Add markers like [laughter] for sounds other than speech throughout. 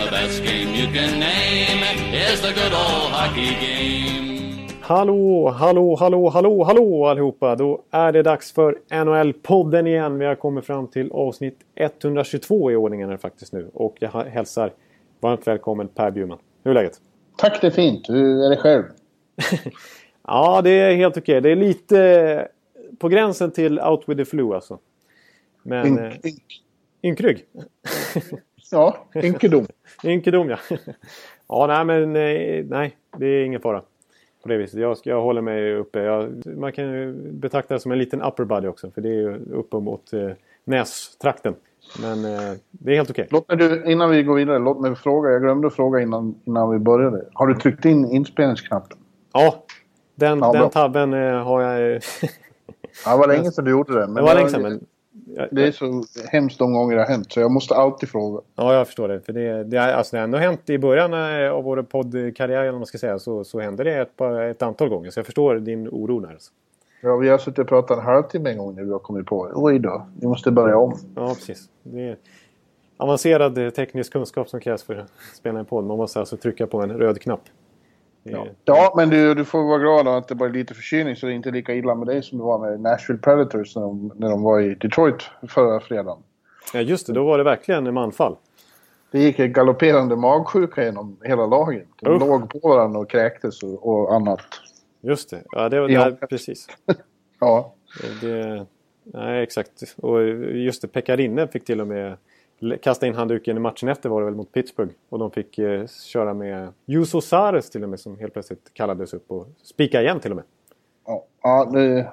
The best game you can name is the good old hockey game. Hallå, hallå, hallå, hallå, hallå allihopa! Då är det dags för NHL-podden igen. Vi har kommit fram till avsnitt 122 i ordningen faktiskt nu. Och jag hälsar varmt välkommen Per Bjurman. Hur är läget? Tack, det är fint. Hur är det själv? [laughs] ja, det är helt okej. Det är lite på gränsen till out with the flu alltså. Men... Ink, eh, ink. Ynkrygg? ja, [laughs] ynkedom. Ynkedom, ja. [laughs] ja, nej men eh, nej, det är ingen fara på det viset. Jag, jag håller mig uppe. Jag, man kan ju betrakta det som en liten upper body också. För det är ju uppe mot eh, nästrakten. Men eh, det är helt okej. Okay. innan vi går vidare, låt mig fråga. Jag glömde fråga innan, innan vi började. Har du tryckt in inspelningsknappen? Ja, den, ja, den tabben eh, har jag... [laughs] ja, det var länge sedan du gjorde det. Men det var länge sedan, men... Det är så hemskt de gånger det har hänt så jag måste alltid fråga. Ja, jag förstår det. För det, det, alltså, det har ändå hänt i början eh, av vår poddkarriär, eller man ska säga, så, så hände det ett, ett antal gånger. Så jag förstår din oro där. Alltså. Ja, vi har suttit och pratat en halvtimme en gång när vi har kommit på Oj då, vi måste börja om. Ja, precis. Det är avancerad eh, teknisk kunskap som krävs för att spela en podd. Man måste alltså trycka på en röd knapp. Ja. ja, men du, du får vara glad att det bara är lite förkylning så det är inte lika illa med dig som det var med Nashville Predators när de, när de var i Detroit förra fredagen. Ja, just det. Då var det verkligen en manfall. Det gick en galopperande magsjuka genom hela laget. De uh. låg på varandra och kräktes och, och annat. Just det. Ja, det var ja. Där, precis. [laughs] ja. Det, nej, exakt. Och just det, Pekarinne fick till och med kasta in handduken i matchen efter var det väl mot Pittsburgh. Och de fick eh, köra med Juso Sares till och med som helt plötsligt kallades upp och spika igen till och med. Ja, ja det,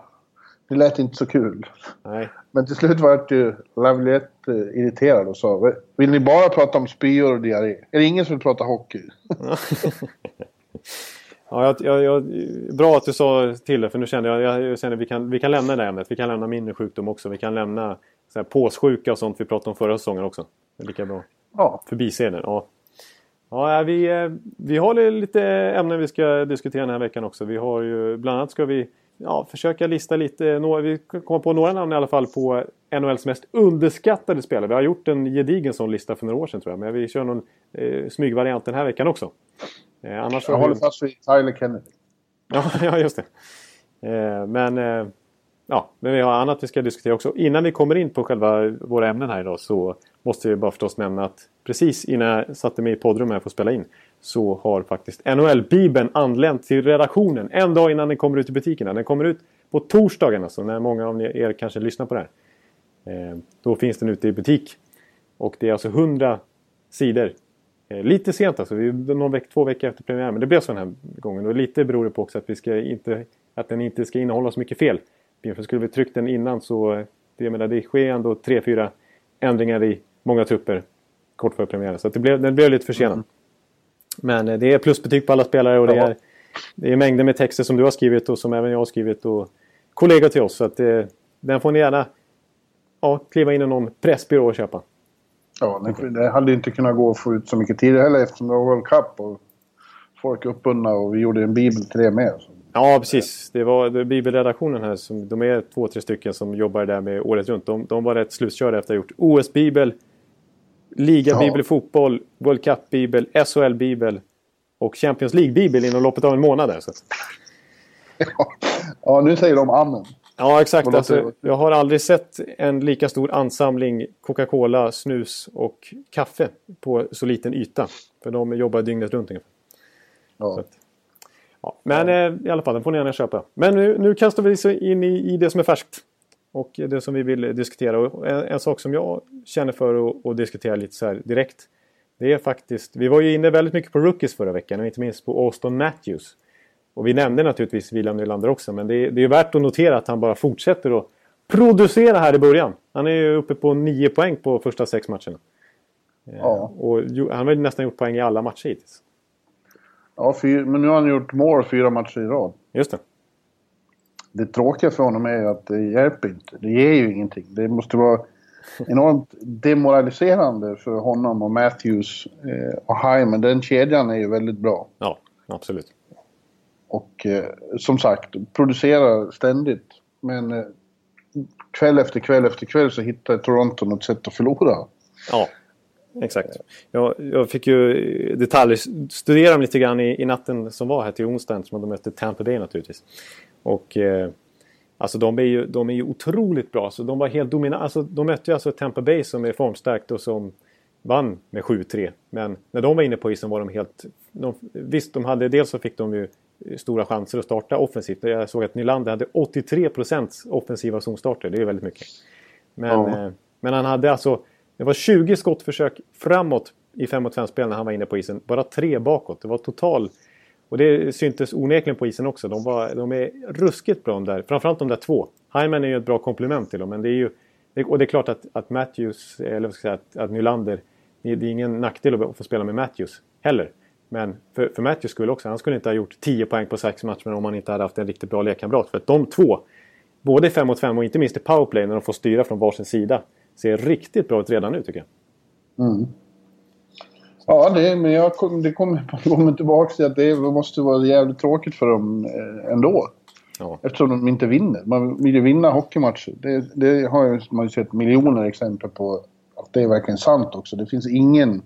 det lät inte så kul. Nej. Men till slut var ju Lavliette eh, irriterad och sa Vill ni bara prata om spyor och diarré? Är det ingen som vill prata hockey? [laughs] ja, jag, jag, bra att du sa till det för nu kände jag, jag kände vi kan, vi kan lämna det ämnet. Vi kan lämna minnessjukdom också. Vi kan lämna så här, påssjuka och sånt vi pratade om förra säsongen också. Det är lika bra. Ja. Förbiseenden, ja. Ja, vi, eh, vi har lite ämnen vi ska diskutera den här veckan också. Vi har ju, bland annat ska vi ja, försöka lista lite, vi kommer på några namn i alla fall på NHLs mest underskattade spelare. Vi har gjort en gedigen sån lista för några år sedan tror jag. Men vi kör någon eh, smygvariant den här veckan också. Eh, annars jag håller vi... fast vid Tyler Kennedy. [laughs] ja, just det. Eh, men eh, ja, men vi har annat vi ska diskutera också. Innan vi kommer in på själva våra ämnen här idag så måste vi bara förstås nämna att precis innan jag satte mig i poddrummet för att spela in så har faktiskt NHL-bibeln anlänt till redaktionen en dag innan den kommer ut i butikerna. Den kommer ut på torsdagen alltså, när många av er kanske lyssnar på det här. Eh, då finns den ute i butik. Och det är alltså 100 sidor. Eh, lite sent alltså, någon veck, två veckor efter premiären. Men det blev så den här gången. Och lite beror det på också att, vi ska inte, att den inte ska innehålla så mycket fel. För skulle vi tryckt den innan så jag menar, det sker ändå tre, fyra ändringar i många trupper kort före premiären. Så det blev, den blev lite försenad. Mm. Men eh, det är plusbetyg på alla spelare och det är, det är mängder med texter som du har skrivit och som även jag har skrivit och kollegor till oss. Så att det, eh, den får ni gärna ja, kliva in i någon pressbyrå och köpa. Ja, det, det hade inte kunnat gå att få ut så mycket tidigare heller eftersom det var World Cup och folk uppbundna och vi gjorde en bibel till det med. Så. Ja, precis. Det var det bibelredaktionen här, som, de är två, tre stycken som jobbar där med året runt. De, de var rätt slutkörda efter att ha gjort OS-bibel, Liga-bibel ja. fotboll, World Cup-bibel, SHL-bibel och Champions League-bibel inom loppet av en månad. Där, så. Ja. [laughs] ja, nu säger de amen. Ja, exakt. Alltså, jag har aldrig sett en lika stor ansamling Coca-Cola, snus och kaffe på så liten yta. För de jobbar dygnet runt ungefär. Ja. Att, Ja, men. Eh, i alla fall, den får ni gärna köpa. Men nu, nu kastar vi oss in i, i det som är färskt. Och det som vi vill diskutera. Och en, en sak som jag känner för att, att diskutera lite så här direkt. Det är faktiskt, vi var ju inne väldigt mycket på rookies förra veckan och inte minst på Austin Matthews. Och vi nämnde naturligtvis William Nylander också men det är, det är värt att notera att han bara fortsätter att producera här i början. Han är ju uppe på 9 poäng på första sex matcherna. Ja. Och han har väl nästan gjort poäng i alla matcher hittills. Ja, fyr, men nu har han gjort mål fyra matcher i rad. Just det. Det tråkiga för honom är ju att det hjälper inte. Det ger ju ingenting. Det måste vara [laughs] enormt demoraliserande för honom och Matthews eh, och Hyman. Den kedjan är ju väldigt bra. Ja, absolut. Och eh, som sagt, producerar ständigt. Men eh, kväll efter kväll efter kväll så hittar Toronto något sätt att förlora. Ja, exakt. Jag, jag fick ju detaljstudera dem lite grann i, i, natten som var här till onsdagen som de mötte Tampa Bay naturligtvis. Och eh, alltså de är, ju, de är ju otroligt bra. Så de var helt dominanta. Alltså, de mötte ju alltså Tampa Bay som är formstarkt och som vann med 7-3. Men när de var inne på isen var de helt... De, visst, de hade, dels så fick de ju stora chanser att starta offensivt. Jag såg att Nylander hade 83% offensiva zonstarter. Det är väldigt mycket. Men, ja. eh, men han hade alltså... Det var 20 skottförsök framåt i 5 mot 5-spel när han var inne på isen. Bara tre bakåt. Det var total... Och det syntes onekligen på isen också. De, var, de är ruskigt bra de där. Framförallt de där två. Hyman är ju ett bra komplement till dem. Men det är ju... Och det är klart att, att Matthews, eller vad ska jag säga, att, att Nylander... Det är ingen nackdel att få spela med Matthews heller. Men för, för Matthews skull också. Han skulle inte ha gjort 10 poäng på sex matcher om han inte hade haft en riktigt bra lekkamrat. För att de två, både 5 mot 5 och inte minst i powerplay när de får styra från varsin sida, ser riktigt bra ut redan nu tycker jag. Mm. Ja, det, men jag kom, det kommer kommer tillbaka till att det måste vara jävligt tråkigt för dem eh, ändå. Ja. Eftersom de inte vinner. Man vill ju vinna hockeymatcher. Det, det har man ju sett miljoner exempel på att det är verkligen sant också. Det finns ingen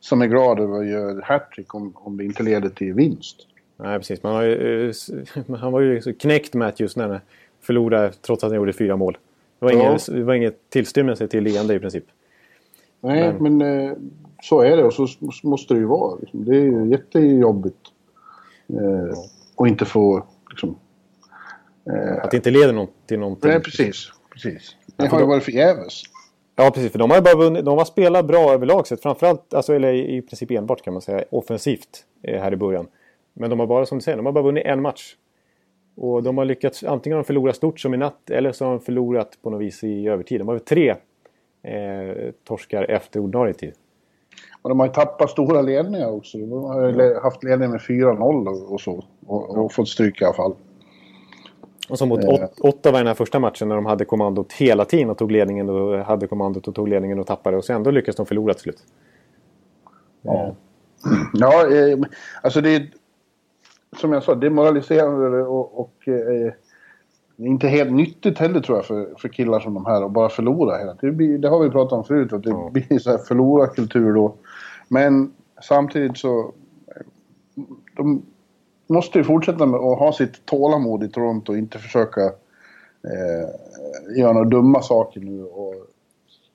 som är glad över att göra hattrick om, om det inte leder till vinst. Nej, precis. Man har ju, eh, [laughs] han var ju knäckt Matthews när han förlorade trots att han gjorde fyra mål. Det var, ingen, det var inget tillstymmelse till leende i princip. Nej, men, men eh, så är det och så måste det ju vara. Liksom. Det är ju jättejobbigt. Eh, och inte få... Liksom, eh, att det inte leder någon, till någonting. Nej, precis. precis. Det har ju varit förgäves. Ja, precis. För de har, bara vunnit, de har spelat bra överlag sett. Framförallt, alltså, eller i princip enbart kan man säga, offensivt eh, här i början. Men de har bara, som du säger, de har bara vunnit en match. Och de har lyckats, antingen har de förlorat stort som i natt eller så har de förlorat på något vis i övertid. De har tre eh, torskar efter ordinarie tid. Och de har ju tappat stora ledningar också. De har ju haft ledning med 4-0 och så. Och, och fått stryk i alla fall. Och så mot eh. Ottawa i den här första matchen när de hade kommandot hela tiden och tog ledningen och hade kommandot och tog ledningen och tappade och så ändå lyckades de förlora till slut. Ja, ja eh, alltså det är som jag sa demoraliserande och, och eh, inte helt nyttigt heller tror jag för, för killar som de här att bara förlora hela tiden. Det, det har vi pratat om förut att det ja. blir så här förlorarkultur då. Men samtidigt så de, måste ju fortsätta med att ha sitt tålamod i Toronto och inte försöka eh, göra några dumma saker nu och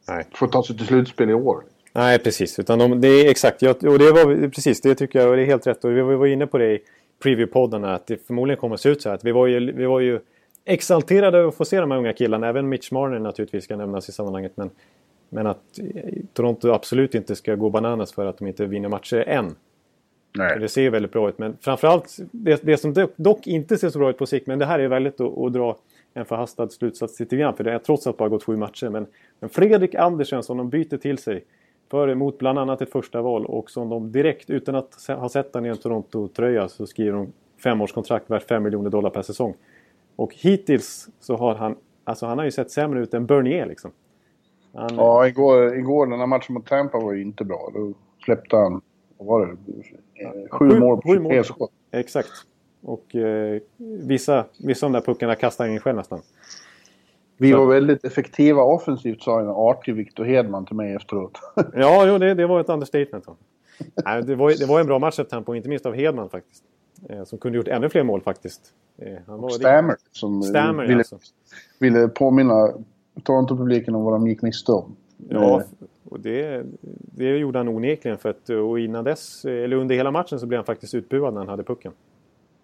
Nej. få ta sig till slutspel i år. Nej, precis. Utan de, det är exakt. Jag, och det var precis, det tycker jag det är helt rätt. Och vi var inne på det i preview-poddarna att det förmodligen kommer att se ut så här. Att vi var ju, vi var ju exalterade över att få se de här unga killarna. Även Mitch Marner naturligtvis ska nämnas i sammanhanget. Men, men att Toronto absolut inte ska gå bananas för att de inte vinner matcher än. Nej. Det ser väldigt bra ut. Men framförallt, det, det som dock inte ser så bra ut på sikt, men det här är väldigt att, att dra en förhastad slutsats lite grann. För det har trots allt bara gått sju matcher. Men, men Fredrik Andersen som de byter till sig för mot bland annat ett första val och som de direkt utan att ha sett honom i en Toronto-tröja så skriver de femårskontrakt värt 5 miljoner dollar per säsong. Och hittills så har han, alltså han har ju sett sämre ut än Bernier liksom. Han, ja, igår, igår den här matchen mot Tampa var ju inte bra. Då släppte han, vad var det, sju, mål på sju skott. Exakt. Och eh, vissa, vissa av de där puckarna kastar han in själv nästan. Vi var väldigt effektiva offensivt sa en artig Victor Hedman till mig efteråt. [laughs] ja, jo, det, det var ett understatement. Nej, det, var, det var en bra matchtempo, inte minst av Hedman faktiskt. Eh, som kunde gjort ännu fler mål faktiskt. Eh, han var Stammer som Stammer, ville, alltså. ville påminna Toronto-publiken om vad de gick miste om. Ja, eh, och det, det gjorde han onekligen. För att, och innan dess, eller under hela matchen så blev han faktiskt utbuad när han hade pucken.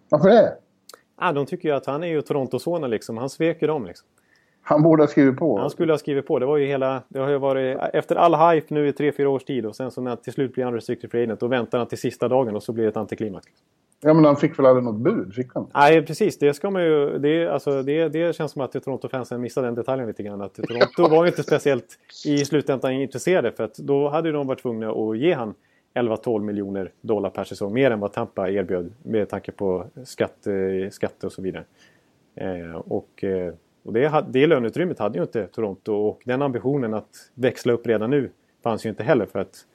Varför det? Ah, de tycker ju att han är ju Toronto-sonen liksom. Han sveker dem liksom. Han borde ha skrivit på. Han skulle ha skrivit på. Det var ju hela... Det har ju varit... Efter all hype nu i tre, fyra års tid och sen så när till slut blir han restricted free agent. Då väntar han till sista dagen och så blir det ett antiklimax. Ja, men han fick väl aldrig något bud? Fick han? Nej, precis. Det ska man ju... Det, alltså, det, det känns som att Toronto-fansen missade den detaljen lite grann. Att Toronto var ju inte speciellt i slutändan intresserade. För att då hade de varit tvungna att ge han 11-12 miljoner dollar per säsong. Mer än vad Tampa erbjöd med tanke på skatt, skatt och så vidare. Eh, och, eh, och det, det löneutrymmet hade ju inte Toronto och den ambitionen att växla upp redan nu fanns ju inte heller för att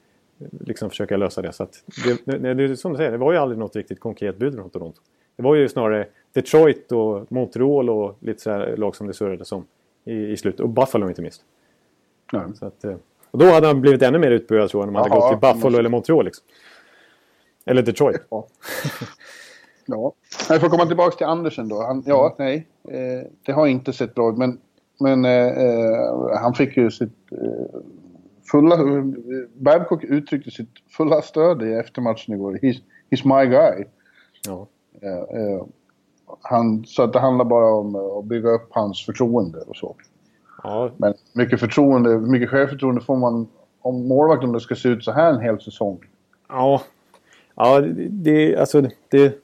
liksom försöka lösa det. Så att det, det, som du säger, det var ju aldrig något riktigt konkret bud från Toronto. Det var ju snarare Detroit och Montreal och lite sådär lag som det surrades om i, i slutet. Och Buffalo inte minst. Mm. Så att, eh, och då hade han blivit ännu mer utbuad tror jag om han hade gått till Buffalo måste... eller Montreal. Liksom. Eller Detroit. Ja. Ja. Jag får komma tillbaka till Andersen då. Han, ja, nej. Eh, det har inte sett bra ut. Men, men eh, eh han fick ju sitt eh, fulla... Babcock uttryckte sitt fulla stöd i eftermatchen igår. He's, he's my guy. Ja. Eh, eh, han, så att det handlar bara om att bygga upp hans förtroende och så. Ja. Men mycket förtroende, mycket självförtroende får man om målvakten ska se ut så här en hel säsong. Ja, ja det, alltså det...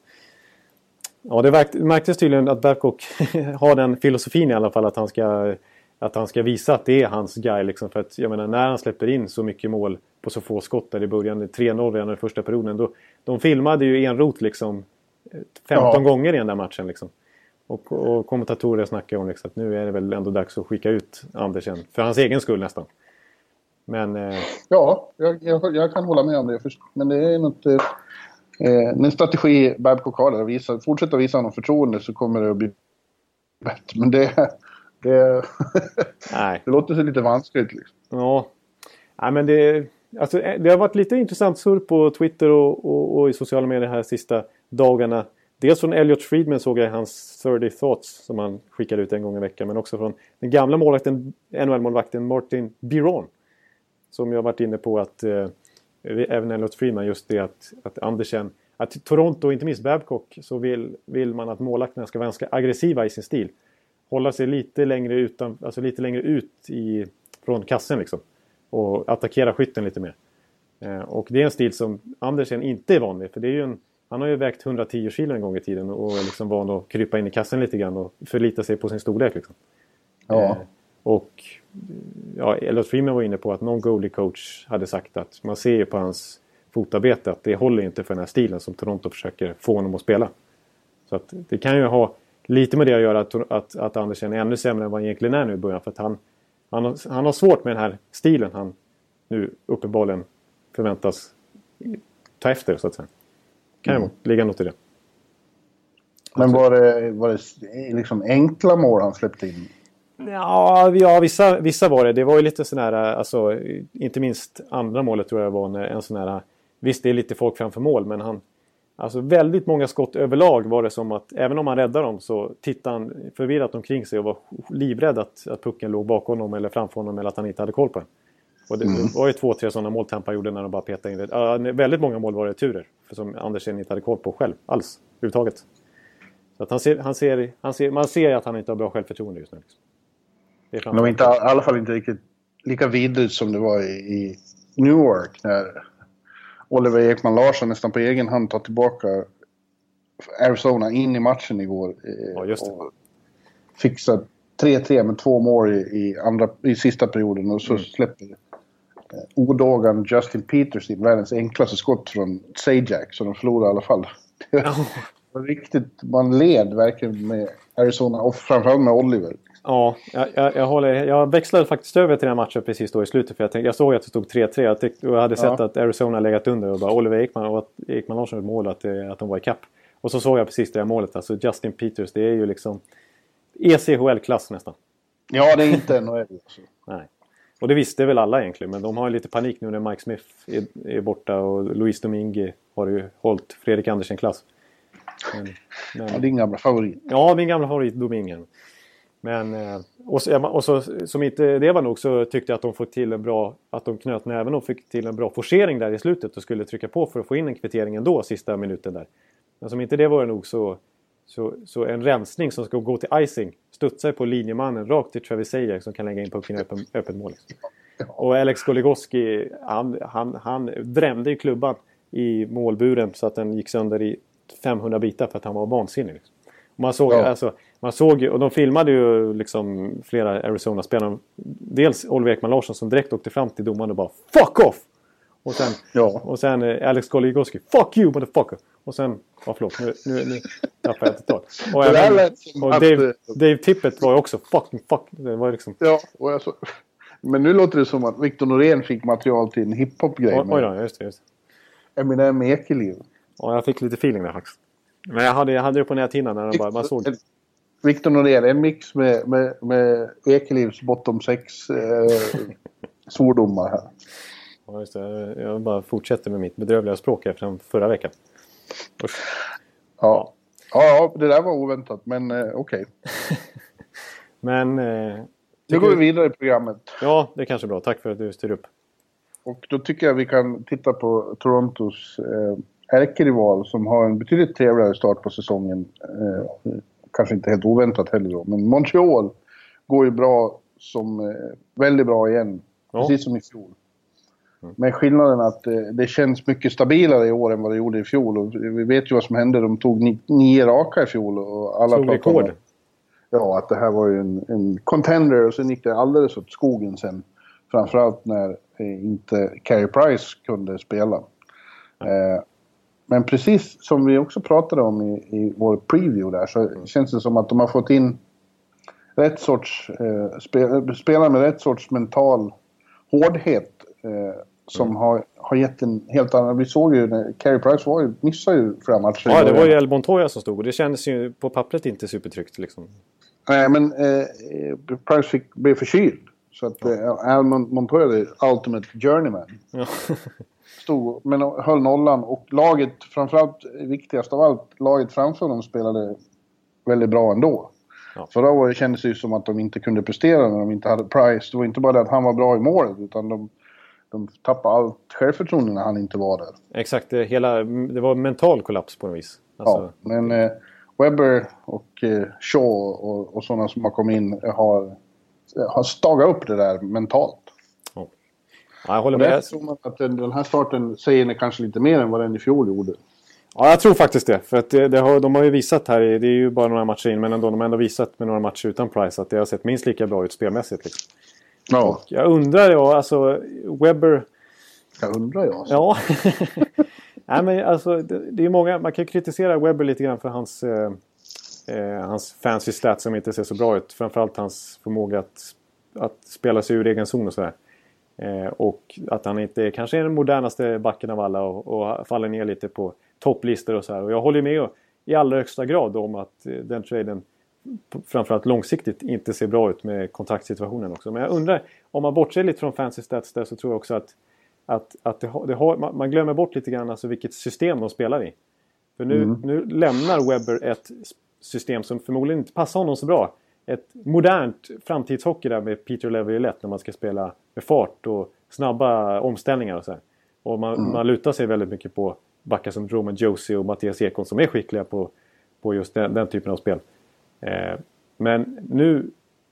Ja, det märktes tydligen att Babcock [laughs] har den filosofin i alla fall att han ska att han ska visa att det är hans guy. Liksom, för att jag menar, när han släpper in så mycket mål på så få skott där i början, 3-0 redan i första perioden. Då, de filmade ju enrot liksom 15 ja. gånger i den där matchen. Liksom. Och, och kommentatorer snackar om liksom, att nu är det väl ändå dags att skicka ut Andersen. För hans egen skull nästan. Men... Eh... Ja, jag, jag, jag, kan hålla med om det. Men det är något... Eh, en strategi Babcock har. Visa, fortsätta visa honom förtroende så kommer det att bli bättre. Men det... Det, Nej. [laughs] det låter sig lite vanskligt. Liksom. Ja. Nej, men det, alltså, det har varit lite intressant surr på Twitter och, och, och, i sociala medier här sista dagarna. Dels från Elliot Friedman såg jag hans 30 Thoughts som han skickar ut en gång i veckan. Men också från den gamla målvakten, NHL-målvakten Martin Biron. Som jag varit inne på att eh, även Elliot Friedman just det att, att Andersen att Toronto, inte minst Babcock, så vill, vill man att målvakterna ska vara ganska aggressiva i sin stil hålla sig lite längre, utan, alltså lite längre ut i, från kassen liksom. Och attackera skytten lite mer. Eh, och det är en stil som Andersen inte är van vid. För det är ju en, han har ju vägt 110 kilo en gång i tiden och är liksom van att krypa in i kassen lite grann och förlita sig på sin storlek. Liksom. Ja. Och ja, Elliot Freeman var inne på att någon goalie coach hade sagt att man ser ju på hans fotarbete att det håller inte för den här stilen som Toronto försöker få honom att spela. Så att det kan ju ha lite med det att göra att, att, att Andersen är ännu sämre än vad han egentligen är nu i början. För att han, han, har, han har svårt med den här stilen han nu uppenbarligen förväntas ta efter så att säga. Kan mm. ju ligga något i det. Men var det, var det liksom enkla mål han släppte in? Ja, ja vissa, vissa var det. Det var ju lite sån här, alltså, inte minst andra målet tror jag var en sån här... Visst, det är lite folk framför mål, men han, Alltså väldigt många skott överlag var det som att även om han räddade dem så tittade han förvirrat omkring sig och var livrädd att, att pucken låg bakom honom eller framför honom eller att han inte hade koll på den. Och det, mm. var ju två, tre sådana mål Tampa gjorde när de bara petade in det. Uh, väldigt många mål var det turer som Andersen inte hade koll på själv alls överhuvudtaget. Så att han ser, han ser, han ser, man ser att han inte har bra självförtroende just nu. Liksom. Det, det var inte, i alla fall inte riktigt lika vidrigt som det var i, i Newark när Oliver Ekman Larsson nästan på egen hand tar tillbaka Arizona in i matchen igår. Eh, ja, just det. Och fixar 3-3 med två mål i, andra, i sista perioden och så mm. släpper eh, odågan Justin Peters in världens enklaste skott från Sajak så de förlorar i alla fall. Var [laughs] riktigt, man led verkligen med Arizona och framförallt med Oliver. Ja, jag, jag, jag, håller, jag växlade faktiskt över till den matchen precis då i slutet. För jag, tänkte, jag såg att det stod 3-3 jag tyckte, jag hade sett att Arizona legat under och bara Oliver Ekman och att Ekman Larsson gjorde mål att, att de var i kapp. Och så såg jag precis det här målet. Alltså Justin Peters, det är ju liksom ECHL-klass nästan. Ja, det är inte NHL. Alltså. Nej. Och det visste väl alla egentligen, men de har lite panik nu när Mike Smith är, är borta och Luis Domingue har ju hållit Fredrik Andersen-klass. Men, men... Ja, din gamla favorit. Ja, min gamla favorit Domingue. Men eh, och så, och så, som inte det var nog så tyckte jag att de fick till en bra, att de knöt näven och fick till en bra forcering där i slutet och skulle trycka på för att få in en kvittering ändå sista minuten där. Men som inte det var nog så, så, så en rensning som ska gå till icing studsar på linjemannen rakt till Travis Sajak som kan lägga in pucken i öppen, öppet mål. Liksom. Och Alex Goligoski han, han, han drämde ju klubban i målburen så att den gick sönder i 500 bitar för att han var vansinnig. Liksom. Man såg, Ja. alltså, man såg ju, och de filmade ju liksom flera Arizona-spelare. Dels Oliver Ekman Larsson som direkt åkte fram till domaren och bara Fuck off! Och sen, Ja. och sen eh, Alex Goligoski Fuck you motherfucker! Och sen, ja förlåt nu, nu, nu tappade jag totalt. Och, även, och Dave, Dave Tippett var ju också fucking fuck. Det var liksom... Ja, och jag så... Men nu låter det som att Victor Norén fick material till en hiphop-grej Oj, oj då, just det. Just det. Eminem Ekeliv. Ja, jag fick lite feeling där faktiskt. Men jag hade, jag hade det på näthinnan när de bara, man såg. Victor Norén, en mix med, med, med Ekelivs bottom sex eh, svordomar här. Ja, just det. Jag bara fortsätter med mitt bedrövliga språk här från förra veckan. Usch. Ja. Ja, det där var oväntat, men eh, okej. [laughs] Men... Eh, Nu går vi vidare i programmet. Ja, det är kanske är bra. Tack för att du styr upp. Och då tycker jag vi kan titta på Torontos eh, ärkerival som har en betydligt trevligare start på säsongen. Eh, kanske inte helt oväntat heller då, men Montreal går ju bra som eh, väldigt bra igen. Ja. Precis som i fjol. Med skillnaden att eh, det känns mycket stabilare i år än vad det gjorde i fjol. Och vi vet ju vad som hände. De tog ni, nio raka i fjol och alla Slog om rekord. Ja, att det här var ju en, en contender och sen gick det alldeles åt skogen sen. Framförallt när eh, inte Carey Price kunde spela. Eh, men precis som vi också pratade om i, i vår preview där så känns det som att de har fått in rätt sorts eh, spe, spelare med rätt sorts mental hårdhet. Eh, som har, har gett en helt annan... Vi såg ju när Carey Price var ju, missade ju flera matcher. Ja, det var ju. El Montoya som stod och det kändes ju på pappret inte supertryggt liksom. Nej, men eh, Price fick, blev förkyld. Så att eh, Al Mon- Montoya, the ultimate journeyman, Ja. [laughs] stod men höll nollan. Och laget, framförallt viktigast av allt, laget framför dem spelade väldigt bra ändå. Ja. Förra året kändes det ju som att de inte kunde prestera när de inte hade Price. Det var inte bara det att han var bra i målet, utan de, de tappade allt självförtroende när han inte var där. Exakt, det, hela, det var mental kollaps på något vis. Alltså, Ja, men eh, Webber och eh, Shaw och, och sådana som har kommit in har, har stagat upp det där mentalt. Ja. Ja, jag håller Och med. därför tror man att den, här starten säger kanske lite mer än vad den i fjol gjorde. Ja, jag tror faktiskt det. För att det, det har, de har ju visat här, det är ju bara några matcher in, men ändå, de har ändå visat med några matcher utan Price att det har sett minst lika bra ut spelmässigt. Liksom. Ja, Jag undrar, ja, alltså Webber... jag undrar jag. Ja. [laughs] Nej, men alltså, det, det är många, man kan kritisera Webber lite grann för hans, eh, eh, hans fancy stats som inte ser så bra ut. Framförallt hans förmåga att, att spela sig ur egen zon och sådär. Eh, och att han inte kanske är den modernaste backen av alla och, och faller ner lite på topplistor och så här. Och jag håller med i allra högsta grad om att eh, den traden framförallt långsiktigt inte ser bra ut med kontaktsituationen också. Men jag undrar, om man bortser lite från fancy stats där så tror jag också att, att, att det har, det har, man glömmer bort lite grann alltså vilket system de spelar i. För nu, nu lämnar Webber ett system som förmodligen inte passar honom så bra. Ett modernt framtidshockey där med Peter Laviolette när man ska spela med fart och snabba omställningar och så här. Och man, man lutar sig väldigt mycket på backar som Roman Josie och Mattias Ekholm som är skickliga på, på just den, den typen av spel. Eh, men nu,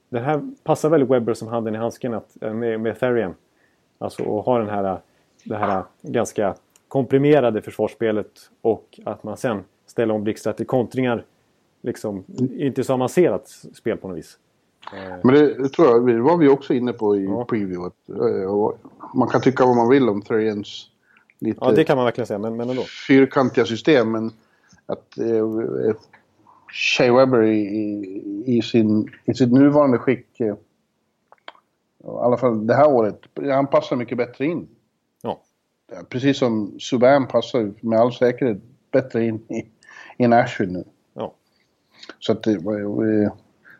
det här passar väl Webber som handen i handsken att, eh, med, med Therian. Alltså att ha den här, det här ganska komprimerade försvarsspelet och att man sen ställer om blixtar till kontringar. Liksom, inte så avancerat spel på något vis. Eh, Men det, tror jag, det var vi också inne på i Ja. preview. Att, eh, man kan tycka vad man vill om Therians lite ja, det kan man verkligen säga, men, men ändå. fyrkantiga system. Men att eh, Shea Weber i, i, sin, i sitt nuvarande skick, eh, i alla fall det här året, han passar mycket bättre in. Ja. Precis som Subban passar med all säkerhet bättre in i, i Nashville nu. Så att eh,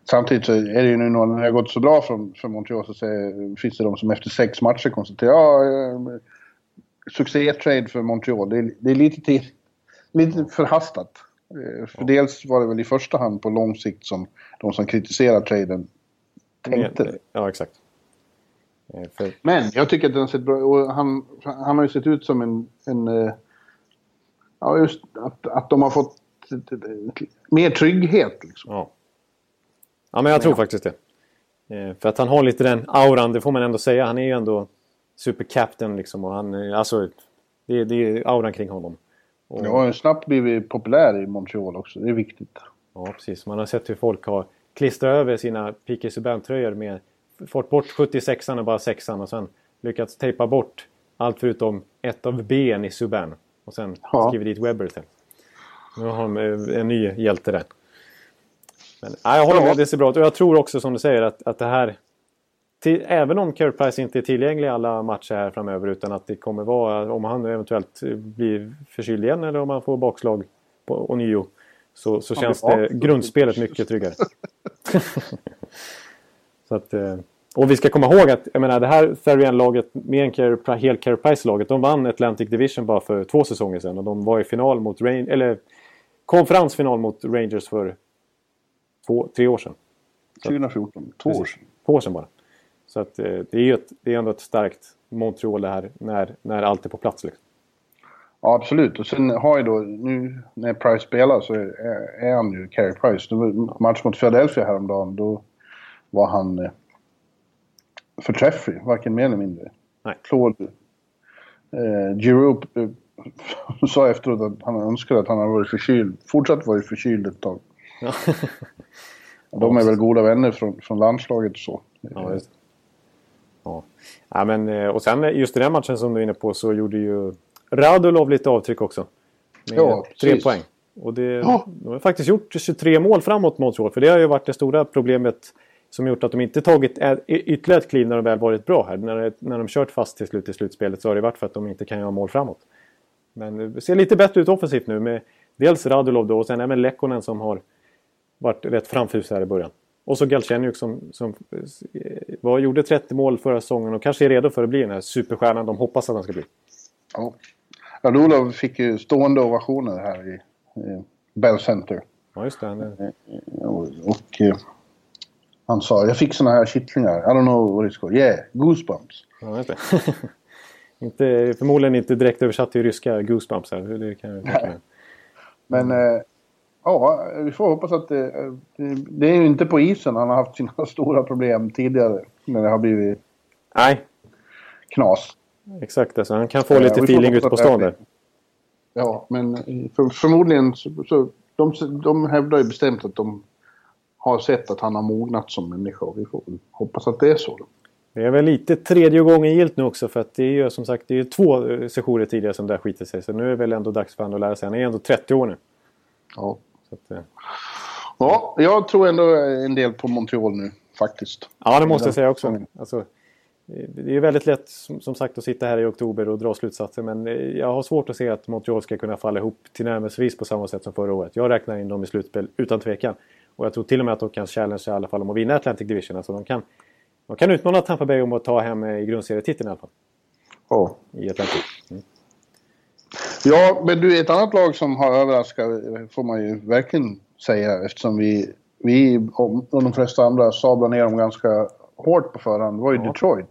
samtidigt så är det ju nu när det har gått så bra för, för Montreal så säger, finns det de som efter sex matcher konstaterar ja, eh, succé-trade för Montreal. Det är, det är lite, till, lite förhastat. Eh, För dels var det väl i första hand på lång sikt som de som kritiserar traden tänkte. Ja, exakt. För, Men jag tycker att den har sett bra och han, han har ju sett ut som en... en ja, just att, att de har fått mer trygghet. Liksom. ja. ja, men jag tror faktiskt det. Eh, För att han har lite den auran, det får man ändå säga. Han är ju ändå supercaptain liksom. Och han, eh, alltså, det, är- det är auran kring honom. Och... Det har snabbt blivit populär i Montreal också. Det är viktigt. Ja, precis. Man har sett hur folk har klistrat över sina Piqué Subban-tröjor med... Fått bort 76an och bara 6an och sen lyckats tejpa bort allt förutom ett av ben i Subban. Och sen ja. skrivit dit Webber sen. Nu har de en ny hjälte där. Men, nej, jag håller med, det ser bra ut. Och jag tror också som du säger att, att det här... Till, även om Carey Price inte är tillgänglig i alla matcher här framöver utan att det kommer vara, om han eventuellt blir förkyld igen eller om han får bakslag på ånyo. Så, så känns det grundspelet mycket tryggare. [laughs] så att, eh, och vi ska komma ihåg att jag menar, det här Therian-laget med en Care, hel Care Price-laget de vann Atlantic Division bara för två säsonger sedan och de var i final mot Rain, eller konferensfinal mot Rangers för två, tre år sedan. 2014, två år sedan. Två år sedan bara. Så att, eh, det är ju ett, det är ändå ett starkt Montreal det här när, när allt är på plats. Liksom. Ja, absolut. Och sen har ju då, nu när Price spelar så är, är han ju Carey Price. match mot Philadelphia häromdagen, då var han eh, förträfflig, varken mer eller mindre. Nej. Claude eh, Giroux eh, sa efteråt att han önskade att han hade varit förkyld, fortsatt varit förkyld ett tag. Ja. [laughs] De är väl goda vänner från, från landslaget och så. Ja, just Ja. ja, men eh, och sen just i den matchen som du är inne på så gjorde ju Radulov lite avtryck också. Med ja, tre precis. poäng. Och det, ja. de har faktiskt gjort 23 mål framåt Montreal. För det har ju varit det stora problemet som gjort att de inte tagit ytterligare ett kliv när de väl varit bra här. När, när de kört fast till slut i slutspelet så har det varit för att de inte kan göra mål framåt. Men det ser lite bättre ut offensivt nu med dels Radulov då och sen även Lekkonen som har varit rätt framfus här i början. Och så Galchenyuk som, som var, gjorde 30 mål förra säsongen och kanske är redo för att bli den här superstjärnan de hoppas att han ska bli. Ja. Radulov fick ju stående ovationer här i, i Bell Center. Ja, just det. Är... Och, och eh, han sa, jag fick såna här kittlingar. I don't know what it's called. Yeah, goosebumps. Ja, just det. [laughs] inte, förmodligen inte direkt översatt till ryska goosebumps här. Det kan jag tänka Men eh, ja, vi får hoppas att det, det, det, är ju inte på isen han har haft sina [laughs] stora problem tidigare. När det har blivit Nej. knas. Exakt, alltså, han kan få ja, lite feeling ute på stan där. Ja, men för, förmodligen så, så de, de hävdar ju bestämt att de har sett att han har mognat som människa. Vi får hoppas att det är så. Det är väl lite tredje gången gilt nu också för att det är ju som sagt det är två sessioner tidigare som där skiter sig. Så nu är det väl ändå dags för honom att lära sig. Han är ändå 30 år nu. Ja. Att, eh. Ja, jag tror ändå en del på Montreal nu faktiskt. Ja, det måste jag säga också. Alltså, det är väldigt lätt som sagt att sitta här i oktober och dra slutsatser men eh, jag har svårt att se att Montreal ska kunna falla ihop tillnärmelsevis på samma sätt som förra året. Jag räknar in dem i slutspel utan tvekan. Och jag tror till och med att de kan challenge i alla fall om att vinna Atlantic Division. Alltså de kan, de kan utmana Tampa Bay om att ta hem i grundserietiteln i alla fall. Ja. I Atlantic. Mm. Ja, men du, ett annat lag som har överraskat får man ju verkligen säga eftersom vi, vi och de flesta andra sablade ner dem ganska hårt på förhand var ju ja. Detroit.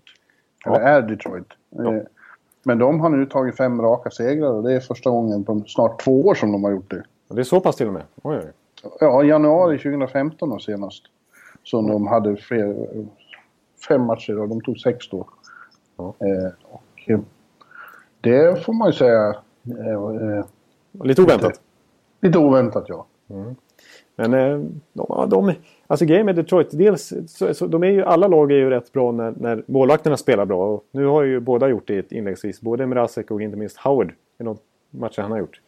Eller ja. är Detroit. Ja. Eh, men de har nu tagit fem raka segrar och det är första gången på snart två år som de har gjort det. Det är så pass till och med? Oj, oj. Ja, januari 2015 och senast. Så mm. de hade fler, fem matcher och de tog sex då. Ja. Eh, och eh, det får man ju säga... Eh, eh lite oväntat? Lite, lite oväntat, ja. Mm. Men eh, de, de, alltså grejen med Detroit, dels så, så, de är ju, alla lag är ju rätt bra när, när målvakterna spelar bra. Och nu har ju båda gjort det inläggsvis. Både Mrazek och inte minst Howard i de matcher han har gjort.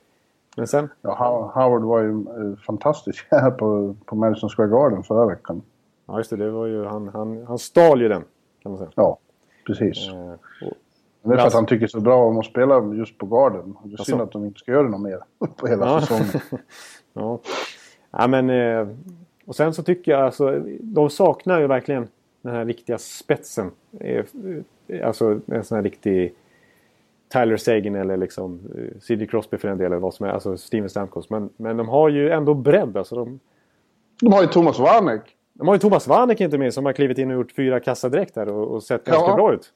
Men sen? Ja, Howard var ju eh, fantastisk här på, på Madison Square Garden förra veckan. Ja, just det. det var ju, han, han, han stal ju den, kan man säga. Ja, precis. Eh, och, det är för att han tycker så bra om att spela just på Garden. Det är alltså. synd att de inte ska göra det något mer [laughs] på hela ja. säsongen. [laughs] ja. ja, men... Eh, och sen så tycker jag alltså, de saknar ju verkligen den här riktiga spetsen. Eh, alltså en sån här riktig Tyler Sagan eller liksom eh, C.D. Crosby för den delen. Vad som är, alltså Steven Stamkos. Men, men de har ju ändå bredd. Alltså de, de har ju Thomas Warneck. De har ju Thomas Warneck inte minst som har klivit in och gjort fyra kassar direkt där och, och sett ganska ja. bra ut.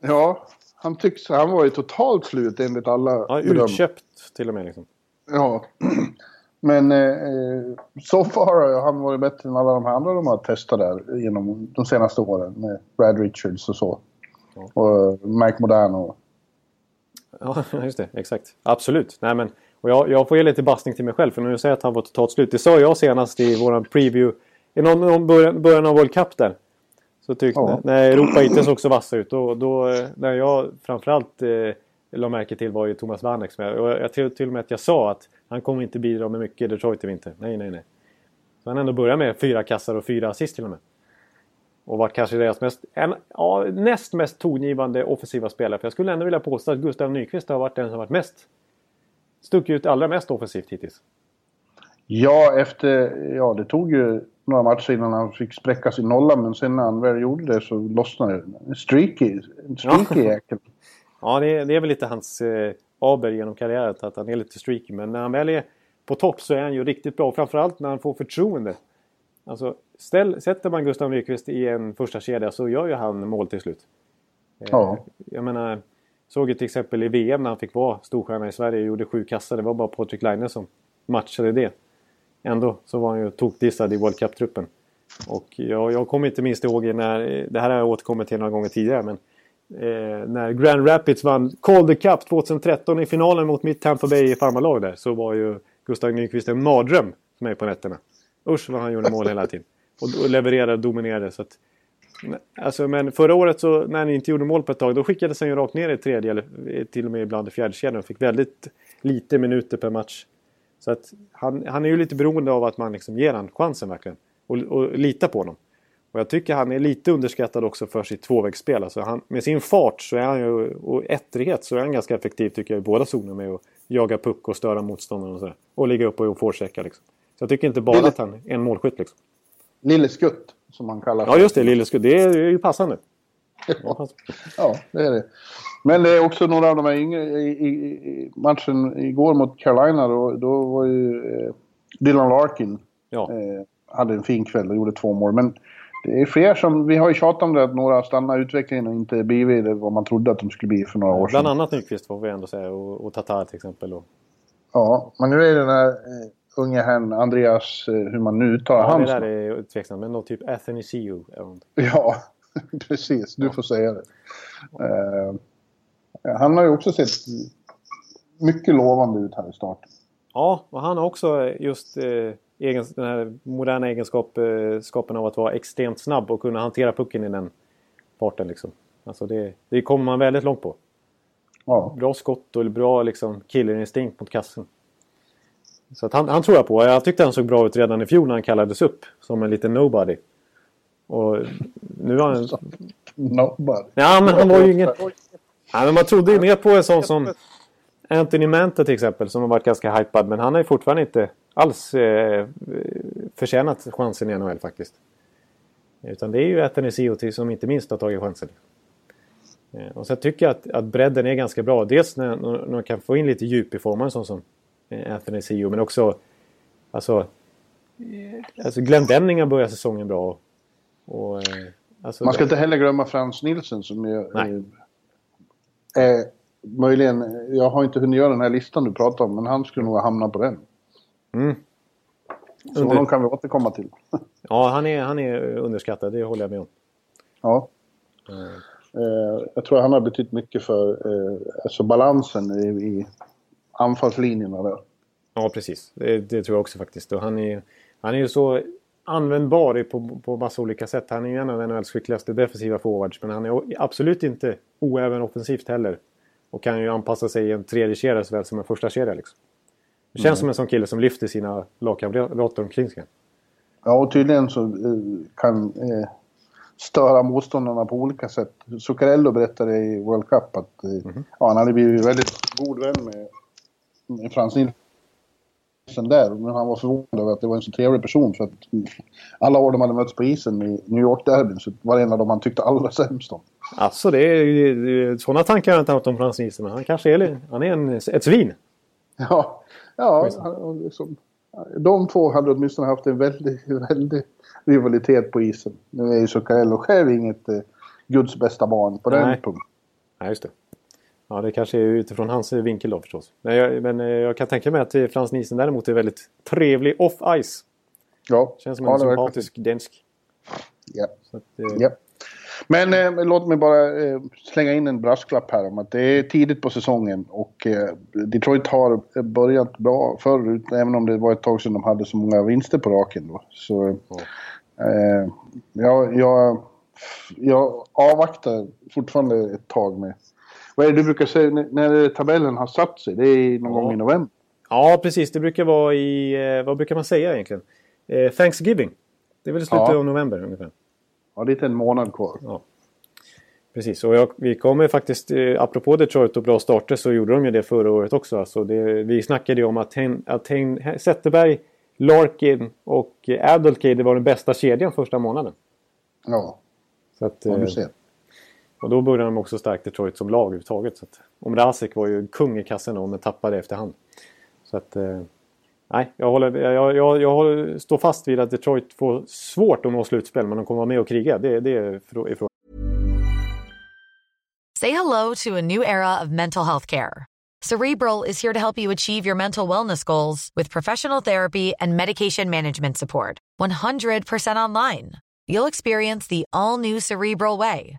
Ja, han tycks, han var ju totalt slut enligt alla Ja, utköpt till och med liksom. Ja. [clears throat] Men eh, så far har han varit bättre än alla de andra de har testat där genom de senaste åren. Med Brad Richards och så. Ja. Och Mike Modano. Ja, [laughs] just det. Exakt. Absolut. Nej, men, Och jag, jag får ge lite bastning till mig själv för när du säger att han var totalt slut. Det sa jag senast i våran preview. I någon, någon början, början av World Cup där. Så tyckte Ja. när Europa inte såg så vassa ut. Då, då, eh, när jag framförallt eh, la märke till var ju Thomas Vanek. som jag- Och jag tror till och med att jag sa att han kommer inte bidra med mycket i Detroit i vinter. Nej, nej, nej. Så han ändå börjar med fyra kassar och fyra assist till och med. Och var kanske deras mest, en, ja, näst mest tongivande offensiva spelare. För jag skulle ändå vilja påstå att Gustav Nyqvist har varit den som varit mest stuckit ut allra mest offensivt hittills. Ja, efter... Ja, det tog ju några matcher innan han fick spräcka sin nolla. Men sen när han väl gjorde det så lossnade det. Streaky, streaky jäkel. [laughs] Ja, det är, det är väl lite hans eh, aber genom karriären att han är lite streaky. Men när han väl är på topp så är han ju riktigt bra. Framförallt när han får förtroende. Alltså, ställ, sätter man Gustav Nyqvist i en första kedja så gör ju han mål till slut. Eh, Ja. Jag menar, såg ju till exempel i VM när han fick vara storstjärna i Sverige och gjorde sju kassar. Det var bara Patrik Laine som matchade det. Ändå så var han ju tokdissad i World Cup-truppen. Och jag, jag kommer inte minst ihåg när, det här har jag återkommit till några gånger tidigare, men eh, när Grand Rapids vann Calder Cup 2013 i finalen mot mitt Tampa Bay farmarlag där så var ju Gustav Nyqvist en mardröm för mig på nätterna. Usch vad han gjorde mål hela tiden. Och, och levererade och dominerade. Så att, alltså, men förra året så när han inte gjorde mål på ett tag då skickades han ju rakt ner i tredje eller till och med ibland i fjärde kedjan och fick väldigt lite minuter per match. Så att han, han är ju lite beroende av att man liksom ger han chansen verkligen. Och, och litar på honom. Och jag tycker han är lite underskattad också för sitt tvåvägsspel. Alltså han, med sin fart så är han ju, och ettrighet så är han ganska effektiv tycker jag i båda zoner med att jaga puck och störa motståndaren och sådär. Och ligga upp och forechecka liksom. Så jag tycker inte bara Lille- att han är en målskytt liksom. Lille Skutt, som han kallar Ja just det, Lilleskudd. Det är ju passande. [laughs] Ja, det är det. Men det är också några av de här yngre... I, i, i matchen igår mot Carolina då, då var ju eh, Dylan Larkin Ja. eh, hade en fin kväll och gjorde två mål. Men det är fler som... Vi har ju tjatat om det att några stannar utvecklingen och inte blivit det vad man trodde att de skulle bli för några år sedan. Bland annat Nyqvist får vi ändå säga. Och, och Tatar till exempel. Och, Ja, men nu är det den här eh, unge herrn Andreas, eh, hur man nu uttalar ja, det hans där namn. är tveksamt. Men någon typ är hon. Ja, [laughs] precis. Du får säga det. Eh, han har ju också sett mycket lovande ut här i starten. Ja, och han har också just eh, egen, den här moderna egenskapen av att vara extremt snabb och kunna hantera pucken i den farten. Liksom. Alltså det, det kommer man väldigt långt på. Ja, Bra skott och bra liksom, killerinstinkt mot kassen. Så han, han tror jag på. Jag tyckte han såg bra ut redan i fjol när han kallades upp som en liten nobody. Och nu har han... nobody. Ja, men han var ju ingen... Ja, men man trodde ju mer på en sån som Anthony Manta till exempel som har varit ganska hypad. Men han har ju fortfarande inte alls eh, förtjänat chansen i NHL faktiskt. Utan det är ju Athanasiou som inte minst har tagit chansen. Eh, Och så tycker jag att, att bredden är ganska bra. Dels när, när man kan få in lite djup i formen sån som eh, Athanasiou. Men också alltså, eh, alltså Glenn Denning har börjat säsongen bra. Och, alltså, Man ska inte heller glömma Frans Nilsson som ju... Nej. Eh, möjligen... Jag har inte hunnit göra den här listan du pratar om, men han skulle nog hamna på den. Mm. Så Under- honom kan vi återkomma till. [laughs] Ja, han är, han är underskattad. Det håller jag med om. ja. Eh, jag tror han har betytt mycket för eh, alltså balansen i, i anfallslinjerna där. Ja, precis. Det, det tror jag också faktiskt. Och han, är, han är ju så användbar på, på massa olika sätt. Han är ju en av NHLs skickligaste defensiva forwards. Men han är absolut inte oäven offensivt heller. Och kan ju anpassa sig i en tredje kedja såväl som en första kedja liksom. Det känns som en sån kille som lyfter sina lagkamrater omkring sig. Ja, och tydligen så eh, kan eh, störa motståndarna på olika sätt. Zuccarello berättade i World Cup att eh, ja, han hade blivit väldigt god vän med, med Frans Nilsson där. Men han var förvånad över att det var en så trevlig person. För att alla år de hade mötts på isen i New York-derbyn så var det en av dem han tyckte allra sämst om. Alltså, det är, sådana tankar har jag inte haft om Frans Nielsen. Han kanske är, han är en, ett svin. Ja, ja han, liksom, de två hade åtminstone haft en väldig, väldig rivalitet på isen. Nu är ju Zuccarello själv inget eh, Guds bästa barn på den Nej. punkten. Ja, just det. Ja, det kanske är utifrån hans vinkel då förstås. Men jag, men eh, jag kan tänka mig att eh, Frans Nielsen däremot är väldigt trevlig off-ice. Ja, Känns som ja, en verkar- sympatisk dansk. Ja. Att, eh, Ja. Men eh, låt mig bara eh, slänga in en brasklapp här om att det är tidigt på säsongen och eh, Detroit har börjat bra förut, även om det var ett tag sedan de hade så många vinster på raken då. Så jag, jag, jag avvaktar fortfarande ett tag med... Vad är det du brukar säga när tabellen har satt sig? Det är någon ja. gång i november? Ja, precis. Det brukar vara i... Eh, vad brukar man säga egentligen? Eh, Thanksgiving. Det är väl slutet ja. av november ungefär. Ja, det är en månad kvar. Ja. Precis, och jag, vi kommer faktiskt, eh, apropå Detroit och bra starter så gjorde de ju det förra året också. Alltså det, vi snackade ju om att, hen, att hen, Zetterberg, Larkin och Adolkade var den bästa kedjan första månaden. Ja, så att, ja du ser. Och då började de också starkt Detroit som lag överhuvudtaget. Så att, om Rasek var ju kung i kassen då, men tappade efterhand. Så att... Eh, nej, jag, håller, jag, jag, jag står fast vid att Detroit får svårt att nå slutspel men de kommer vara med och kriga. Det, det är frågan. Say hello to a new era of mental health care. Cerebral is here to help you achieve your mental wellness goals with professional therapy and medication management support. 100% online. You'll experience the all new Cerebral Way,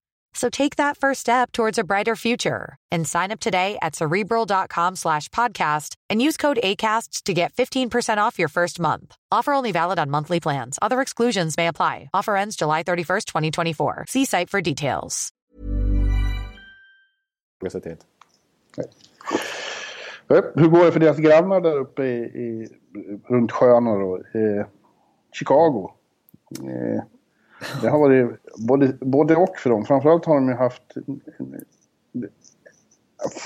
So take that first step towards a brighter future and sign up today at cerebral.com slash podcast and use code ACasts to get 15% off your first month. Offer only valid on monthly plans. Other exclusions may apply. Offer ends July 31st, 2024. See site for details. Hur går det för deras grannar där uppe i, i runt sjöarna då? Eh, Chicago. Eh, Det har varit både, både och för dem. Framförallt har de ju haft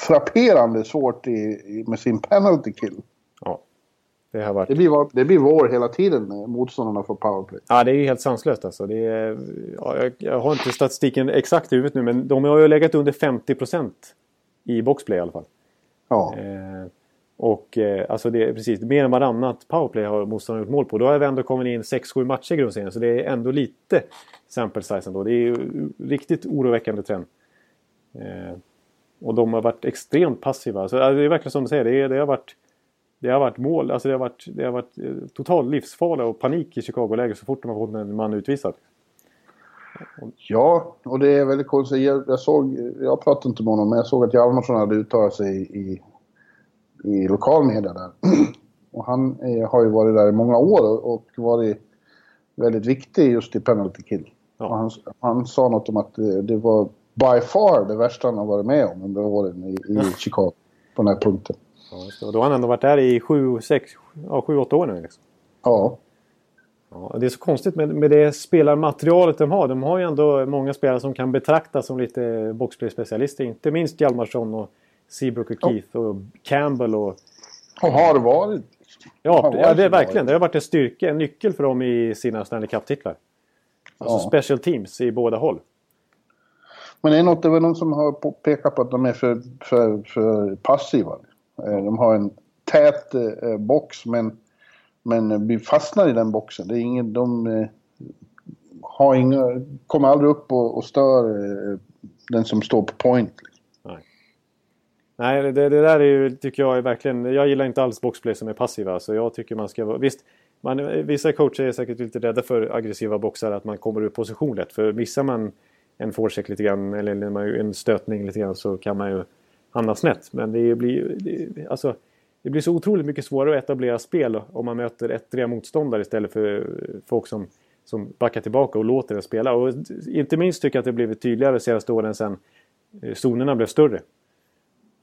frapperande svårt i, med sin penalty kill. Ja. Det, har varit... det, blir, det blir vår hela tiden, motståndarna får powerplay. Ja, det är ju helt sanslöst alltså. Det är, ja, jag, jag, har inte statistiken exakt i huvudet nu, men de har ju legat under 50% i boxplay i alla fall. Ja. Eh, och eh, alltså det är precis mer än varannat powerplay har motståndaren gjort mål på. Då har vi ändå kommit in 6-7 matcher i grundserien. Så det är ändå lite sample size ändå. Det är ju riktigt oroväckande trend. Eh, och de har varit extremt passiva. alltså, det är verkligen som du säger. Det, är, det, har varit, det har varit mål. Alltså det har varit, det har varit eh, total livsfara och panik i Chicago-läget så fort de har fått en man utvisad. Ja, och det är väldigt konstigt. Jag, jag såg, jag pratade inte med honom, men jag såg att Hjalmarsson hade uttalat sig i i lokalmedia där. Och han eh, har ju varit där i många år och varit väldigt viktig just i penalty kill. Ja. Han, han, sa något om att det, det, var by far det värsta han har varit med om under åren i, i Chicago på den här punkten. Ja, då har han ändå varit där i 7-8 ja, år nu. Liksom. Ja. ja. Det är så konstigt med, med det spelarmaterialet de har. De har ju ändå många spelare som kan betraktas som lite boxplay-specialister. Inte minst Hjalmarsson och Seabrook och Keith och Campbell och... Och har varit. Ja, har varit ja det är verkligen. Det har varit en styrka, en nyckel för dem i sina Stanley Cup-titlar. Alltså ja. special teams i båda håll. Men det är något, det var någon som har pekat på att de är för, för, för passiva. Eh, de har en tät eh, box men, men vi fastnar i den boxen. Det är ingen, de eh, har inga, kommer aldrig upp och, och stör den som står på point. Nej, det, det, där är ju, tycker jag är verkligen... Jag gillar inte alls boxplay som är passiva. Så jag tycker man ska vara... Visst, man, vissa coacher är säkert lite rädda för aggressiva boxar. Att man kommer ur position lätt. För missar man en forecheck lite grann eller en stötning lite grann så kan man ju hamna snett. Men det blir, det, alltså, det blir så otroligt mycket svårare att etablera spel om man möter ettriga motståndare istället för folk som, som backar tillbaka och låter en spela. Och inte minst tycker jag att det blivit tydligare de senaste åren sedan eh, zonerna blev större.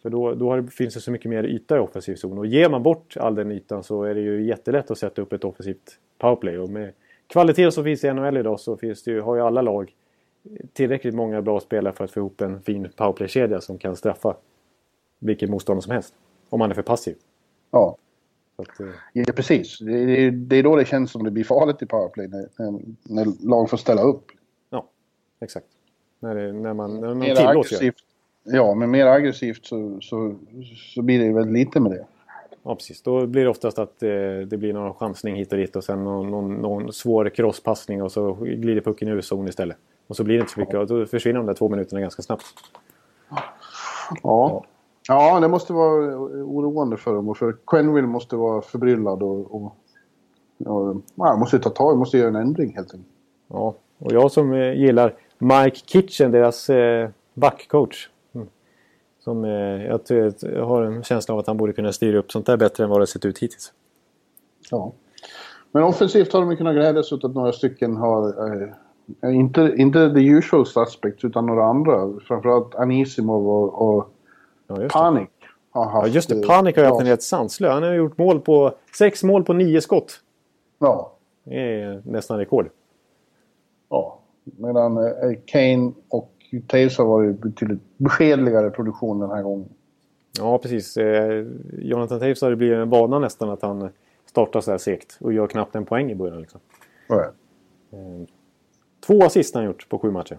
För då, då finns det så mycket mer yta i offensiv zon. Och ger man bort all den ytan så är det ju jättelätt att sätta upp ett offensivt powerplay. Och med kvaliteten som finns i NHL idag så finns det ju, har ju alla lag tillräckligt många bra spelare för att få ihop en fin powerplay-kedja som kan straffa vilken motståndare som helst. Om man är för passiv. Ja. Att, eh, ja, precis. Det är, det är då det känns som det blir farligt i powerplay. När, när lag får ställa upp. Ja, exakt. När, det, när man, när man tillåts göra Ja, men mer aggressivt så, så, så blir det väldigt lite med det. Ja, precis. Då blir det oftast att eh, det blir någon chansning hit och dit och sen någon, någon, någon svår crosspassning och så glider pucken ur zon istället. Och så blir det inte så mycket och då försvinner de där två minuterna ganska snabbt. Ja. Ja, det måste vara oroande för dem. För Quenville måste vara förbryllad och... och, och ja, måste ta tag måste göra en ändring helt enkelt. Ja, och jag som eh, gillar Mike Kitchen, deras eh, backcoach. Som, eh, jag, jag har en känsla av att han borde kunna styra upp sånt där bättre än vad det sett ut hittills. Ja. Men offensivt har de kunnat glädjas åt att några stycken har... Eh, inte, inte the usual suspects utan några andra. Framförallt Anisimov och, och ja, Panik. Har haft, ja just det, Panik har ju haft en helt sanslö. Han har gjort mål på... Sex mål på nio skott. Ja. Det är nästan rekord. Ja. Medan eh, Kane och Taves har varit betydligt beskedligare produktion den här gången. Ja, precis. Eh, Jonathan Taves har det blivit en vana nästan att han startar så här segt och gör knappt en poäng i början. Liksom. Eh, två assist har han gjort på sju matcher.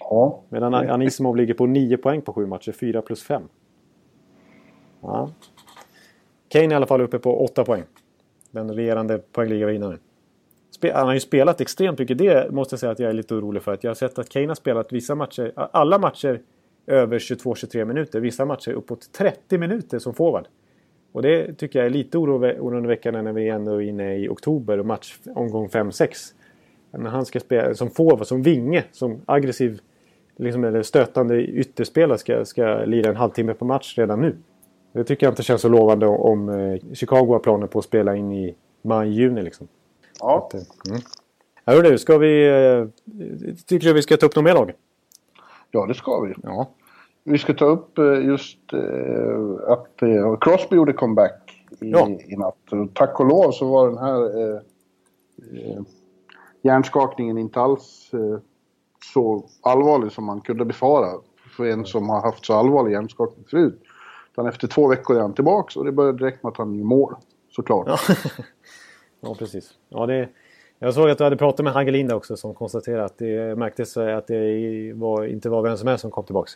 Ja. Medan Anisimov ligger på nio poäng på sju matcher, fyra plus fem. Ja. Kane i alla fall uppe på åtta poäng. Den regerande poängligavinnaren. Han har ju spelat extremt mycket. Det måste jag säga att jag är lite orolig för. Att jag har sett att Kane har spelat vissa matcher, alla matcher över 22-23 minuter. Vissa matcher uppåt 30 minuter som forward. Och det tycker jag är lite oroväckande när vi ändå är inne i oktober och match omgång 5-6. När han ska spela som forward, som vinge, som aggressiv liksom, eller stötande ytterspelare ska, ska lira en halvtimme på match redan nu. Det tycker jag inte känns så lovande om eh, Chicago har planer på att spela in i maj-juni. Liksom. Ja. Eh, mm. Hörru du, ska vi... Eh, tycker du vi ska ta upp något mer lag? Ja, det ska vi. Ja. Vi ska ta upp eh, just att Crosby gjorde comeback i, ja. i natt. Tack och lov så var den här eh, hjärnskakningen inte alls eh, så allvarlig som man kunde befara för en som har haft så allvarlig hjärnskakning förut. Utan efter två veckor är han tillbaka och det började direkt med att han gjorde mål. Såklart. Ja. [laughs] ja, precis. Ja, det, jag såg att du hade pratat med Hagelin också som konstaterade att det märktes att det var, inte var vem som helst som kom tillbaka.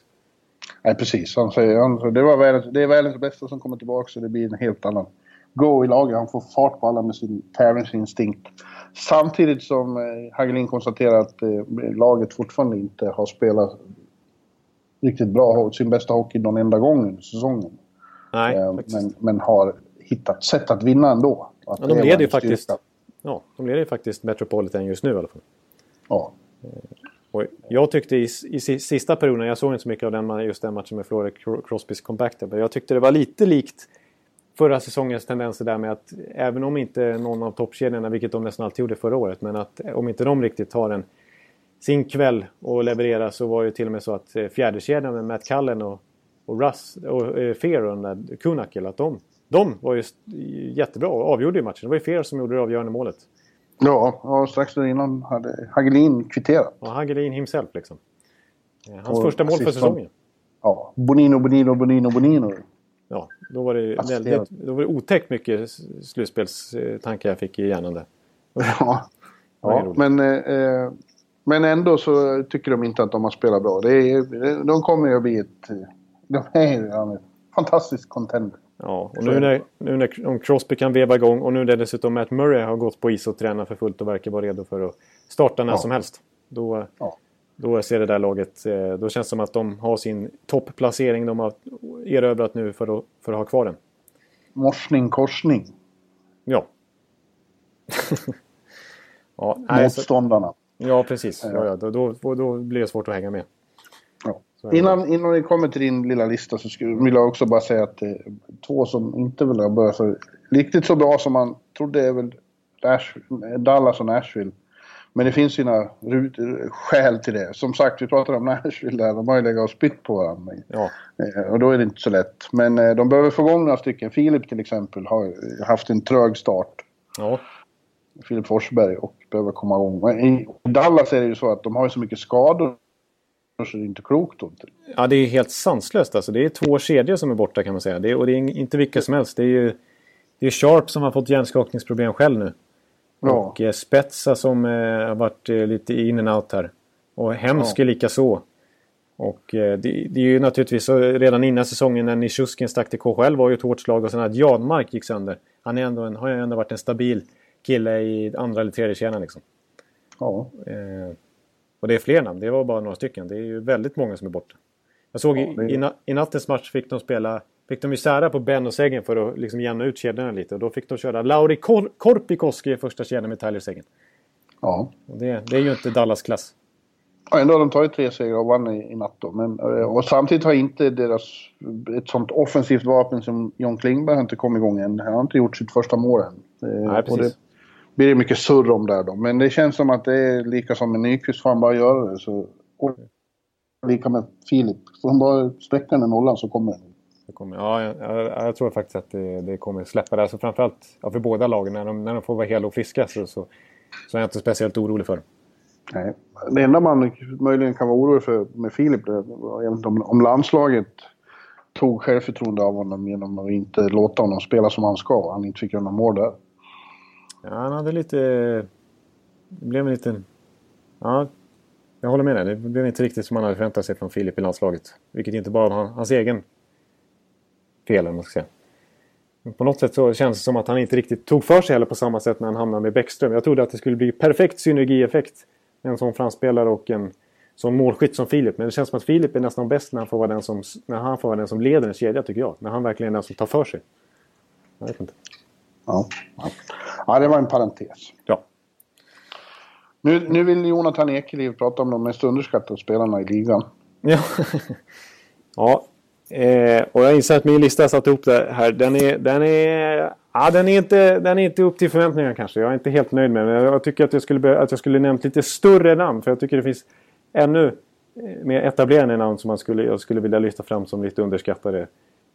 Nej, precis. Han säger han, det, var världens, det är världens bästa som kommer tillbaka så det blir en helt annan go i laget. Han får fart på alla med sin tävlingsinstinkt. Samtidigt som eh, Hagelin konstaterar att eh, laget fortfarande inte har spelat riktigt bra, sin bästa hockey någon enda gång under säsongen. Nej, eh, men, men har hittat sätt att vinna ändå. Ja, de leder ju faktiskt, ja, de leder faktiskt Metropolitan just nu i alla fall. Ja. Och jag tyckte i, i sista perioden, jag såg inte så mycket av den, just den matchen med Florida Crosbys comeback där, men jag tyckte det var lite likt förra säsongens tendenser där med att även om inte någon av toppkedjorna, vilket de nästan alltid gjorde förra året, men att om inte de riktigt har en sin kväll och levererar så var det till och med så att eh, fjärdekedjan med Matt Cullen och, och Russ och eh, där Kunakel, att de, de var ju jättebra och avgjorde matchen. Det var ju Fear som gjorde det avgörande målet. Ja, och strax innan hade Hagelin kvitterat. Ja, Hagelin himself liksom. Eh, hans och första mål för säsongen. Ja, Bonino, Bonino, Bonino, Bonino. Ja, då var det, väldigt, då var det otäckt mycket slutspelstankar jag fick i hjärnan där. [laughs] Ja, ja men, eh, men ändå så tycker de inte att de har spelat bra. Det är, de kommer ju att bli ett... De är ju en fantastisk contender. Ja, och nu när, nu när om Crosby kan veva igång och nu när dessutom Matt Murray har gått på is och tränat för fullt och verkar vara redo för att starta när ja. som helst. Då, ja. då ser det där laget, eh, då känns det som att de har sin toppplacering de har erövrat nu för att, för att ha kvar den. Morsning, korsning. Ja. [laughs] [laughs] ja Motståndarna. Ja, precis. Ja, ja. Då, då, då blir det svårt att hänga med. Innan, innan vi kommer till din lilla lista så skulle, vill jag också bara säga att eh, två som inte vill ha börjat så riktigt så bra som man trodde är väl Ash, Dallas och Nashville. Men det finns sina skäl till det. Som sagt, vi pratade om [laughs] Nashville där. De har ju legat och spytt på varandra. Ja. Eh, och då är det inte så lätt. Men eh, de behöver få igång några stycken. Filip till exempel har haft en trög start. Ja. Filip Forsberg och behöver komma igång. Men i Dallas är det ju så att de har ju så mycket skador så det är inte klokt då. Ja, det är helt sanslöst alltså. Det är två kedjor som är borta kan man säga. Det är, och det är inte vilka som helst. Det är ju det är Sharp som har fått hjärnskakningsproblem själv nu. Ja. Och eh, Spetsa som eh, har varit eh, lite in and out här. Och Hemsk ja. lika så. Och eh, det, det, är ju naturligtvis så redan innan säsongen när Nishuskin stack till KHL var ju ett hårt slag och sen att Janmark gick sönder. Han är ändå en, har ju ändå varit en stabil kille i andra eller tredje kedjan liksom. Ja. Och det är fler namn, det var bara några stycken. Det är ju väldigt många som är borta. Jag såg ja, det... i, i, i nattens match fick de spela fick de ju sära på Ben och Segen för att liksom jämna ut kedjorna lite. Och då fick de köra Lauri Kor Korpikoski i första kedjan med Tyler Segen. Ja. Det, det, är ju inte Dallas-klass. Ja, ändå har de tagit tre segrar och vann i, i natt då. Men, eh, och samtidigt har inte deras... Ett sånt offensivt vapen som John Klingberg har inte kommit igång än. Han har inte gjort sitt första mål än. Eh, Nej, precis. det blir det mycket surr om där då. Men det känns som att det är lika som med Nyqvist, får han bara göra det. Så, och lika med Filip. Får han bara spräcka den nollan så kommer det. det kommer, ja, jag, jag, jag, tror faktiskt att det, det kommer släppa det. Alltså framförallt ja, för båda lagen. När de, när de får vara hela och friska så, så, så är jag inte speciellt orolig för Nej. Det enda man möjligen kan vara orolig för med Filip, om, om landslaget tog självförtroende av honom genom att inte låta honom spela som han ska. Han inte fick göra några mål där. Ja, han hade lite... Det blev en liten... Ja, jag håller med dig. Det blev inte riktigt som man hade förväntat sig från Filip i landslaget. Vilket inte bara var hans egen fel, man ska säga. Men på något sätt så känns det som att han inte riktigt tog för sig heller på samma sätt när han hamnade med Bäckström. Jag trodde att det skulle bli perfekt synergieffekt en sån framspelare och en sån målskytt som Filip. Men det känns som att Filip är nästan bäst när han får vara den som, när han får vara den som leder en kedja tycker jag. När han verkligen är den som tar för sig. Jag vet inte. Ja, ja. det var en parentes. Ja. Nu, nu vill Jonathan Ekeliv prata om de mest underskattade spelarna i ligan. Ja, [laughs] ja. Eh, och jag inser att min lista jag satt ihop det här, den är, den är Ja, den är, inte, den är inte upp till förväntningarna kanske. Jag är inte helt nöjd med den. Jag tycker att jag skulle, att jag skulle nämnt lite större namn. För jag tycker det finns ännu eh, mer etablerade namn som man skulle, jag skulle vilja lyfta fram som lite underskattade.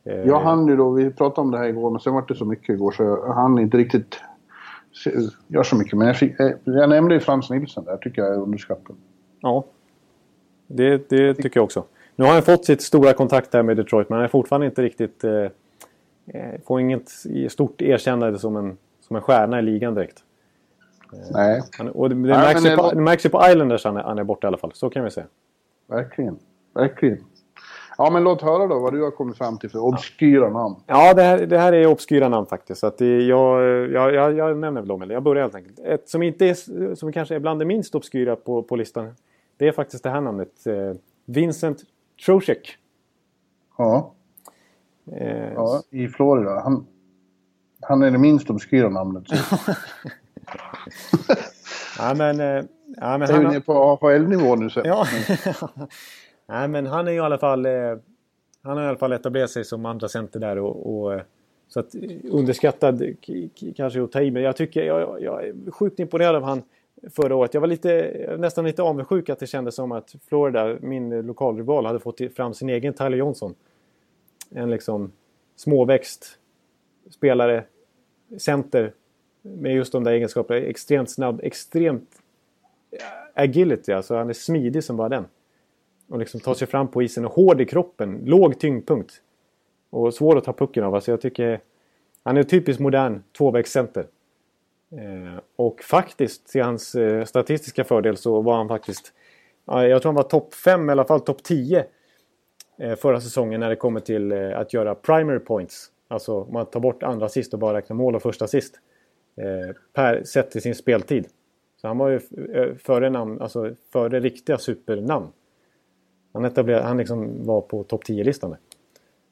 Eh, jag hann ju då, vi pratade om det här igår, men sen var det så mycket igår så jag hann inte riktigt göra så mycket. Men jag, fick, eh, jag nämnde ju Frans Nilsson där, tycker jag är underskattad. Ja, det, det tycker jag också. Nu har han fått sitt stora kontakt här med Detroit, men han är fortfarande inte riktigt... Eh, Eh, får inget stort erkännande som en, som en stjärna i ligan direkt. Eh, Nej. och det, det, Nej, märks, ju på, det märks ju på Islanders han är, han är borta i alla fall. Så kan vi säga. Verkligen. Verkligen. Ja, men låt höra då vad du har kommit fram till för obskyra namn. Ja, det här, det här är obskyra namn faktiskt. Så att det, jag, jag, jag, jag nämner väl dem. Eller jag börjar helt enkelt. Ett som, inte är, som kanske är bland det minst obskyra på, på listan. Det är faktiskt det här namnet. Eh, Vincent Trocek. Ja. Eh, ja, i Florida. Han, han är det minst obskyra namnet. [laughs] [laughs] ja, men, eh, ja, men är han... Är på AHL-nivå nu sen? Ja. [laughs] Nej, men han är i alla fall... Eh, han har i alla fall etablerat sig som andra center där och, och eh, så att eh, underskattad kanske att ta i, men jag tycker jag, jag är sjukt imponerad av han förra året. Jag var lite, nästan lite avundsjuk att det kändes som att Florida, min lokalrival, hade fått fram sin egen Tyler Johnson en liksom småväxt spelare, center med just de där egenskaperna. Extremt snabb, extremt eh, agility, alltså han är smidig som bara den. Och liksom ta sig fram på isen och hård i kroppen, låg tyngdpunkt. Och svår att ta pucken av. Alltså jag tycker han är typiskt modern tvåvägscenter. Eh, och faktiskt till hans eh, statistiska fördel så var han faktiskt, jag tror han var topp 5 i alla fall topp 10 Eh, förra säsongen när det kommer till eh, att göra primary points. Alltså om man tar bort andra assist och bara räknar mål och första assist. Eh, per sett till sin speltid. Så han var ju eh, före, namn, alltså före riktiga supernamn. Han, etablerade, han liksom var på topp 10-listan.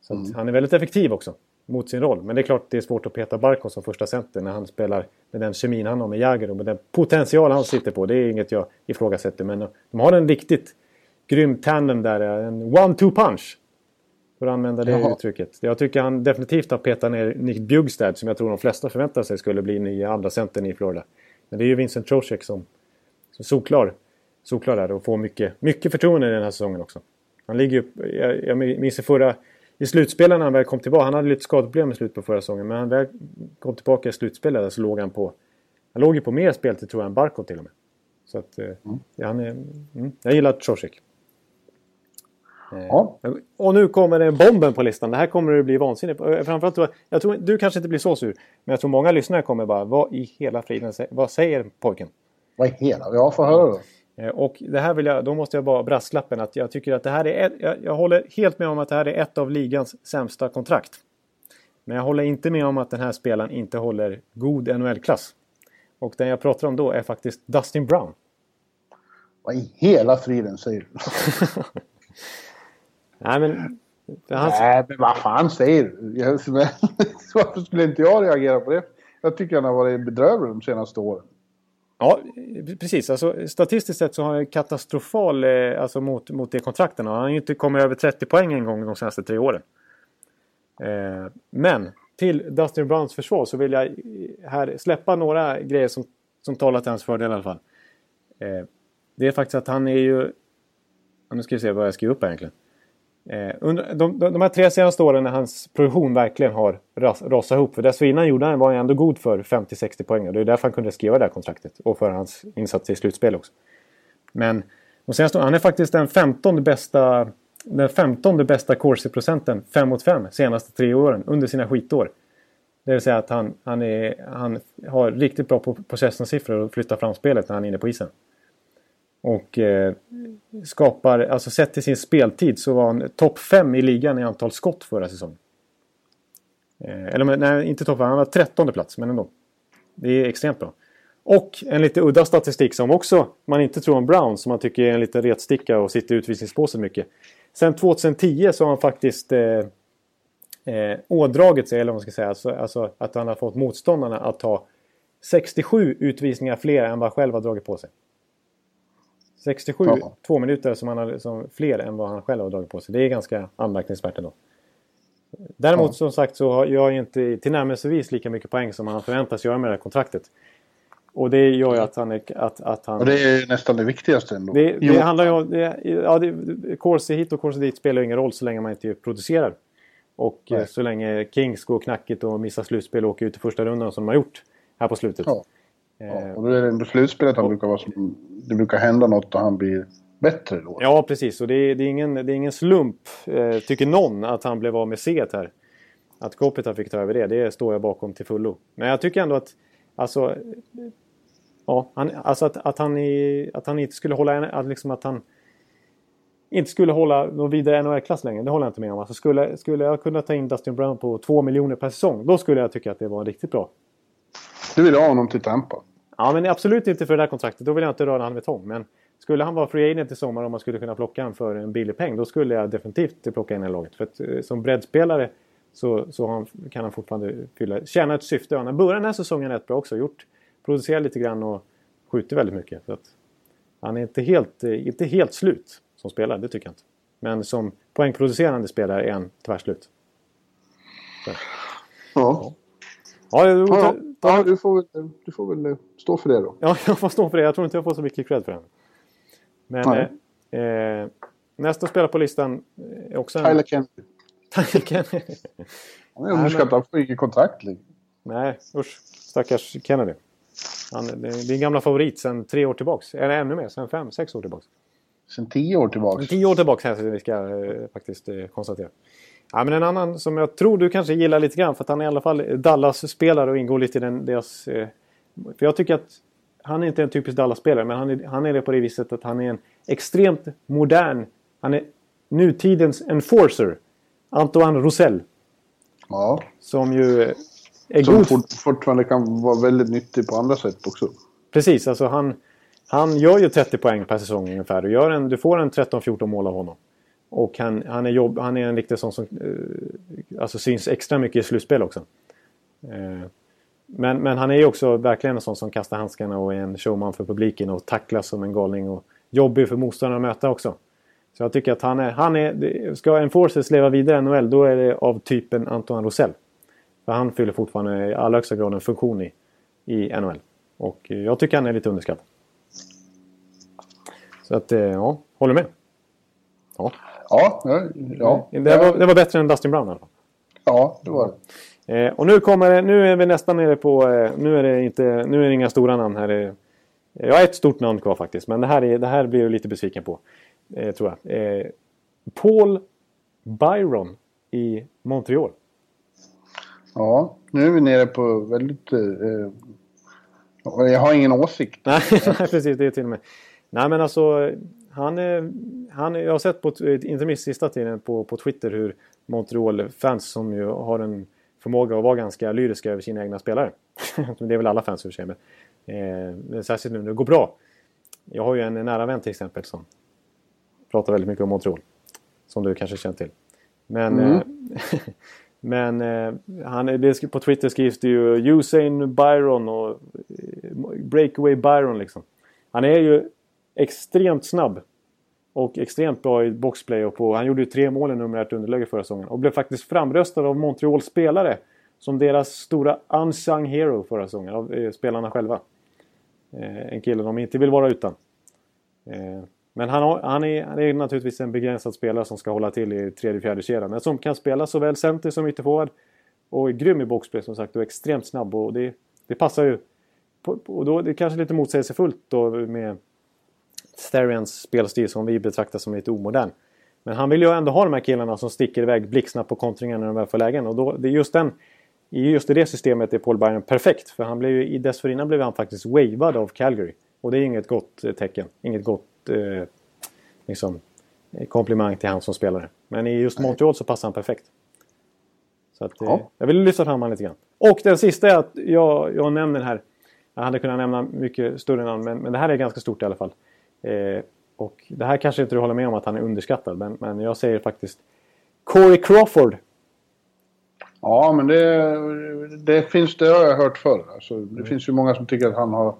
Så mm. han är väldigt effektiv också mot sin roll. Men det är klart det är svårt att peta Barkos som första center när han spelar med den kemin han har med Jagger och med den potential han sitter på. Det är inget jag ifrågasätter. Men de har en riktigt grym tandem där. En one-two punch. För att använda det Jaha. uttrycket. Jag tycker han definitivt har petat ner Nick Bjugstad som jag tror de flesta förväntar sig skulle bli nya andra centern i Florida. Men det är ju Vincent Trocek som, som solklar, solklar där och får mycket, mycket förtroende den här säsongen också. Han ligger ju, jag, jag minns i förra, i slutspelet när han väl kom tillbaka, han hade lite skadeproblem i slutet på förra säsongen, men han väl kom tillbaka i slutspelet så låg han på, han låg ju på mer speltid tror jag än Barkov till och med. Så att, eh, mm. han är, mm, jag gillar Trocek. Ja. Och nu kommer det bomben på listan. Det här kommer det bli vansinnigt. Eh, framförallt, jag tror, du kanske inte blir så sur. Men jag tror många lyssnare kommer bara, vad i hela friden, vad säger pojken? Vad i hela? Ja, få höra då. Eh, och det här vill jag, då måste jag bara brasklappen att jag tycker att det här är, jag, jag håller helt med om att det här är ett av ligans sämsta kontrakt. Men jag håller inte med om att den här spelaren inte håller god NHL-klass. Och den jag pratar om då är faktiskt Dustin Brown. Vad i hela friden säger du? [laughs] Nej men... Han... Nej men vad fan säger du? [laughs] Varför skulle inte jag reagera på det? Jag tycker han har varit bedrövlig de senaste åren. Ja, precis. Alltså, statistiskt sett så har han katastrofal eh, alltså, mot, mot det kontrakten. Han har ju inte kommit över 30 poäng en gång de senaste tre åren. Eh, men till Dustin Browns försvar så vill jag här släppa några grejer som, som talar till hans fördel i alla fall. Eh, det är faktiskt att han är ju... Nu ska vi se vad jag skriver upp här egentligen. Eh, under de, de, de här tre senaste åren när hans produktion verkligen har ras, rasat ihop. För dessförinnan gjorde han, var han ändå god för 50-60 poäng. Och det är därför han kunde skriva det här kontraktet. Och för hans insatser i slutspel också. Men de senaste, han är faktiskt den 15 bästa den 15 bästa corsi-procenten 5 mot 5 senaste tre åren under sina skitår. Det vill säga att han, han, är, han har riktigt bra possession-siffror och flyttar fram spelet när han är inne på isen. Och eh, skapar, alltså sett till sin speltid så var han topp 5 i ligan i antal skott förra säsongen. Eh, eller nej, inte topp 5, han var 13 plats men ändå. Det är extremt bra. Och en lite udda statistik som också man inte tror om Brown som man tycker är en liten retsticka och sitter i utvisningspåsen mycket. Sen 2010 så har han faktiskt eh, eh, ådragit sig, eller vad man ska säga, alltså, alltså, att han har fått motståndarna att ta 67 utvisningar fler än vad han själv har dragit på sig. 67, ja. två minuter som han har, som fler än vad han själv har dragit på sig. Det är ganska anmärkningsvärt ändå. Däremot ja. som sagt så gör jag inte tillnärmelsevis lika mycket poäng som han förväntas göra med det här kontraktet. Och det gör ju att han... Är, att, att han och det är nästan det viktigaste ändå. Det, det handlar ju om... Det, ja, det, corsi hit och corsi dit spelar ingen roll så länge man inte producerar. Och Nej. så länge Kings går knackigt och missar slutspel och åker ut i första rundan som de har gjort här på slutet. Ja. Ja, och då är det slutspelet han brukar vara som, Det brukar hända något och han blir bättre då. Ja, precis. Och det är, det är, ingen, det är ingen slump, eh, tycker någon, att han blev av med C här. Att Kopitar fick ta över det, det står jag bakom till fullo. Men jag tycker ändå att... Alltså, Ja, han, alltså att, att, han i, att han inte skulle hålla... Att, liksom att han inte skulle hålla någon vidare NHL-klass längre. Det håller jag inte med om. Alltså skulle, skulle jag kunna ta in Dustin Brown på 2 miljoner per säsong. Då skulle jag tycka att det var riktigt bra. Du vill ha honom till Tampa? Ja, men absolut inte för det där kontraktet. Då vill jag inte röra han med tång. Men skulle han vara free agent i sommar och man skulle kunna plocka honom för en billig peng. Då skulle jag definitivt plocka in i laget. För att, eh, som breddspelare så, så han, kan han fortfarande fylla, tjäna ett syfte. Han har börjat den här säsongen rätt bra också. Gjort producerar lite grann och skjuter väldigt mycket. Så att han är inte helt, eh, inte helt slut som spelare, det tycker jag inte. Men som poängproducerande spelare är han tvärslut. Så. Ja. Ja, ja, ja, ja, du, får du får väl eh, stå för det då. Ja, [laughs] jag får stå för det. Jag tror inte jag får så mycket cred för den. Men eh, eh, nästa spelare på listan är också en... Tyler Kennedy. [laughs] Tyler Kennedy. Han är underskattad. Han får inget kontrakt. Nej, usch. Stackars Kennedy. Han, din gamla favorit sen tre år tillbaks. Eller ännu mer, sen fem, sex år tillbaks. Sen tio år tillbaks? Sen tio år tillbaks här, vi ska eh, faktiskt eh, konstatera. Ja, men en annan som jag tror du kanske gillar lite grann för att han är i alla fall Dallas-spelare och ingår lite i den, deras... Eh, för jag tycker att han är inte en typisk Dallas-spelare men han är, han är det på det viset att han är en extremt modern... Han är nutidens enforcer. Antoine Roussel. Ja. Som ju är som god. fortfarande kan vara väldigt nyttig på andra sätt också. Precis, alltså han, han gör ju 30 poäng per säsong ungefär. Du, gör en, du får en 13-14 mål av honom. Och han, han, är, jobb, han är en riktig sån som eh, alltså syns extra mycket i slutspel också. Eh, men, men han är ju också verkligen en sån som kastar handskarna och är en showman för publiken och tacklas som en galning. Och jobbig för motståndarna att möta också. Så jag tycker att han är... Han är ska Enforcers leva vidare i NHL då är det av typen Antoine Rosell. För han fyller fortfarande i allra högsta grad en funktion i, i NHL. Och jag tycker han är lite underskattad. Så att, eh, ja, håller med. Ja, ja, ja, det, var, det var bättre än Dustin Brown fall. Ja, det var det. Eh, och nu kommer nu är vi nästan nere på, eh, nu är det inte, nu är det inga stora namn här. Jag har ett stort namn kvar faktiskt, men det här, är, det här blir jag lite besviken på. tror jag. Paul Byron i Montreal. Ja, nu är vi nere på väldigt... Eh, jag har ingen åsikt. Nej, [laughs] precis. Det är till och med... Nej men alltså, han, han, jag har sett på, inte minst sista tiden på, på Twitter hur Montreal-fans som ju har en förmåga att vara ganska lyriska över sina egna spelare. [laughs] det är väl alla fans i och för sig. Men, eh, särskilt nu när det går bra. Jag har ju en nära vän till exempel som pratar väldigt mycket om Montreal. Som du kanske känner till. Men, mm. eh, [laughs] men eh, han, på Twitter skrivs det ju Usain Byron och eh, Breakaway Byron liksom. Han är ju extremt snabb. Och extremt bra i boxplay. Och på, han gjorde ju tre mål i numerärt underläge förra säsongen. Och blev faktiskt framröstad av Montreals spelare. Som deras stora unsung hero förra säsongen. Av eh, spelarna själva. Eh, en kille de inte vill vara utan. Eh, men han, har, han, är, han är naturligtvis en begränsad spelare som ska hålla till i tredje fjärde kedjan. Men som kan spela såväl center som ytterforward. Och är grym i boxplay som sagt och extremt snabb. Och det, det passar ju. Och då, det är kanske lite motsägelsefullt då med Therians spelstil som vi betraktar som lite omodern. Men han vill ju ändå ha de här killarna som sticker iväg blixtsnabbt på kontringar när de väl får lägen. Och då, det är just den, i just det systemet är Paul Byron perfekt. För han blev ju, dessförinnan blev han faktiskt wavad av Calgary. Och det är inget gott eh, tecken. Inget gott eh, liksom, komplimang till han som spelare. Men i just Montreal så passar han perfekt. Så att, eh, ja. Jag vill lyfta fram honom lite grann. Och den sista är att jag, jag nämner här. Jag hade kunnat nämna mycket större namn men, men det här är ganska stort i alla fall. Eh, och det här kanske inte du håller med om att han är underskattad, men, men jag säger faktiskt Corey Crawford. Ja, men det, det finns det har jag hört förr. Alltså, det mm. finns ju många som tycker att han har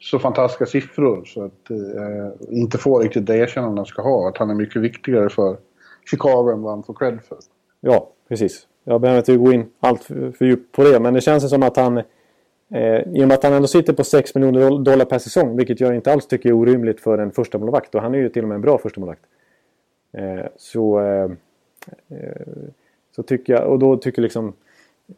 så fantastiska siffror så att eh, inte får riktigt det erkännande han ska ha. Att han är mycket viktigare för Chicago än vad han får cred för. Ja, precis. Jag behöver inte gå in allt för, för djupt på det, men det känns som att han Eh, I och med att han ändå sitter på 6 miljoner dollar per säsong, vilket jag inte alls tycker är orimligt för en första målvakt och han är ju till och med en bra första målvakt. Eh, så, eh, eh så tycker jag, och då tycker liksom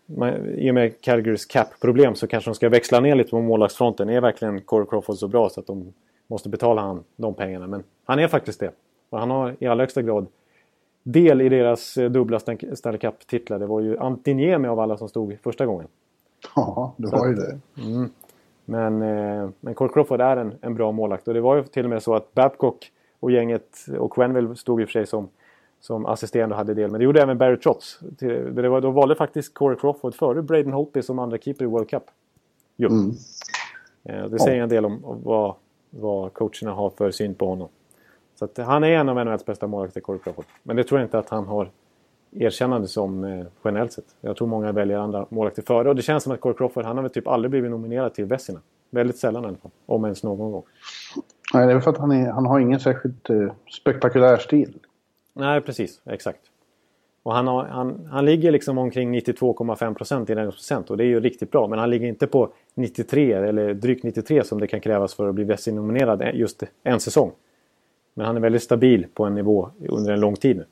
man, i och med Calgarys cap-problem så kanske de ska växla ner lite på målvaktsfronten. Är verkligen Corey Crawford så bra så att de måste betala han de pengarna? Men han är faktiskt det. Och han har i allra högsta grad del i deras eh, dubbla Stanley Cup-titlar. Det var ju Antiniemi av alla som stod första gången. Ja, det var ju det. Mm. Men, eh, men Cole Crawford är en, en bra målvakt. Och det var ju till och med så att Babcock och gänget och Quenville stod i och för sig som, som assisterande och hade del. Men det gjorde även Barry Trotz. Det var, då valde faktiskt Corey Crawford före Braden Holtby som andra keeper i World Cup. Jo. Mm. Eh, det säger en del om vad, vad coacherna har för syn på honom. Så att han är en av NHLs bästa målvakter, Corey Crawford. Men det tror jag inte att han har erkännande som eh, generellt sett. Jag tror många väljer andra målvakter före. Och det känns som att Corey Crawford, han har väl typ aldrig blivit nominerad till Vessina. Väldigt sällan i alla fall. Om ens någon gång. Nej, det är för att han, är, han har ingen särskilt eh, spektakulär stil. Nej, precis. Exakt. Och han, har, han, han ligger liksom omkring 92,5% i räddningsprocent och det är ju riktigt bra. Men han ligger inte på 93 eller drygt 93 som det kan krävas för att bli Vessi-nominerad just en säsong. Men han är väldigt stabil på en nivå under en lång tid nu.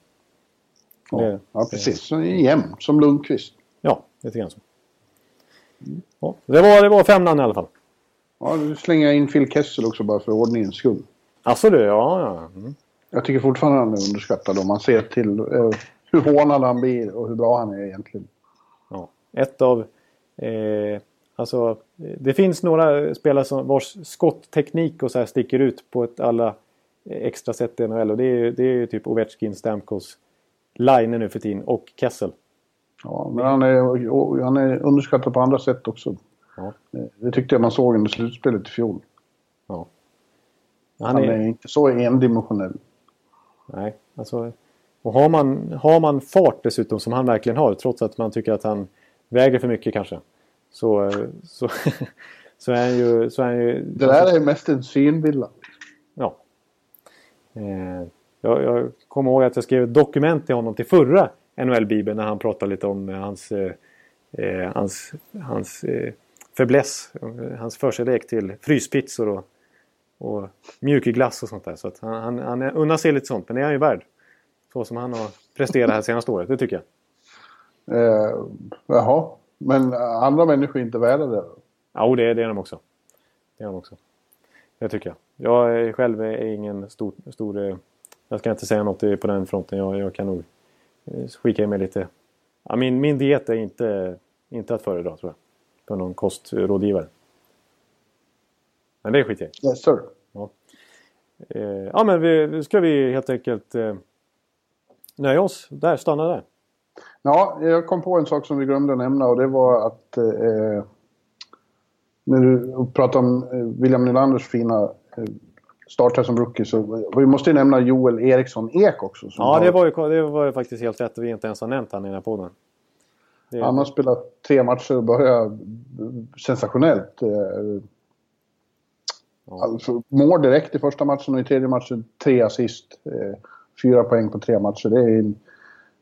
Det, ja precis. Så jämn, som Lundqvist. Ja, lite grann så. Ja, det, var, det var fem namn i alla fall. Ja, nu slänger jag in Phil Kessel också bara för ordningens skull. Alltså du, ja, ja. Mm. Jag tycker fortfarande han är underskattad om man ser till eh, hur hånad han blir och hur bra han är egentligen. Ja, ett av... Eh, alltså, det finns några spelare som, vars skottteknik och så här sticker ut på ett alla extra sätt i NHL. Och det är, det är typ Ovechkin, Stamkos, Line nu för tiden och Kessel. Ja, men han är, han är underskattad på andra sätt också. Ja. Det tyckte jag man såg under slutspelet i fjol. Ja. Han, han är... är... inte så endimensionell. Nej, alltså... Och har man, har man fart dessutom som han verkligen har, trots att man tycker att han väger för mycket kanske. Så, så, [laughs] så är han ju... Så är han ju det där är mest en synvilla. Ja. Eh, jag, jag kommer ihåg att jag skrev ett dokument till honom till förra NHL-bibeln när han pratade lite om eh, hans, eh, eh, hans, hans eh, fäbless, hans förkärlek till fryspizzor och, och mjukglass och sånt där. Så att han, han, han unnar sig lite sånt, men det är han ju värd. Så som han har presterat här senaste året, det tycker jag. Eh, jaha, men andra människor är inte värda det? Jo, det, det är de också. Det är de också. Det tycker jag. Jag själv är ingen stor, stor eh, jag ska inte säga något på den fronten. Jag, jag kan nog eh, skicka in mig lite. Ja, min, min diet är inte, inte att föredra tror jag. För någon kostrådgivare. Men det skiter jag Yes sir. Ja. Eh, ja men vi, ska vi helt enkelt eh, nöja oss där, stanna där. Ja, jag kom på en sak som vi glömde nämna och det var att eh, när du pratade om eh, William Nylanders fina startar som rookie så vi måste ju nämna Joel Eriksson Ek också. Ja, det var, ju, det var ju faktiskt helt rätt att vi inte ens har nämnt han i den här podden. Det... Han har spelat tre matcher och börjat sensationellt. Eh. Alltså, mål direkt i första matchen och i tredje matchen tre assist. Fyra poäng på tre matcher. Det är en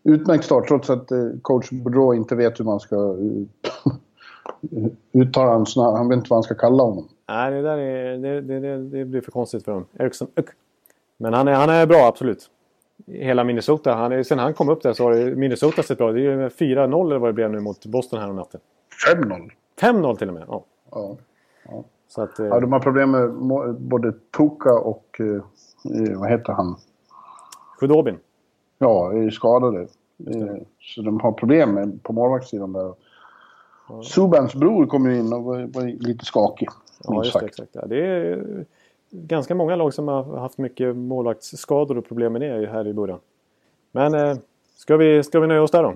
utmärkt start trots att coach Boudreau inte vet hur man ska [laughs] uttala hans namn. Han vet inte vad han ska kalla honom. Nej, det, där är, det, det, det blir för konstigt för honom. Eriksson Men han är, han är bra, absolut. Hela Minnesota. Han sen han kom upp där så har Minnesota sett bra Det är ju 4-0 eller vad det blev nu mot Boston här om natten. 5-0. 5-0 till och med? Ja. ja. ja. Så att, eh... ja, de har problem med både Tuka och... Eh, vad heter han? Khudobin. Ja, är skadade. Eh, så de har problem med, på målvaktssidan där. Subans bror kom ju in och var, var lite skakig. Ja, just det, exakt. Ja, det är ganska många lag som har haft mycket målvaktsskador och problem med det här i början. Men eh, ska, vi, ska vi nöja oss där då?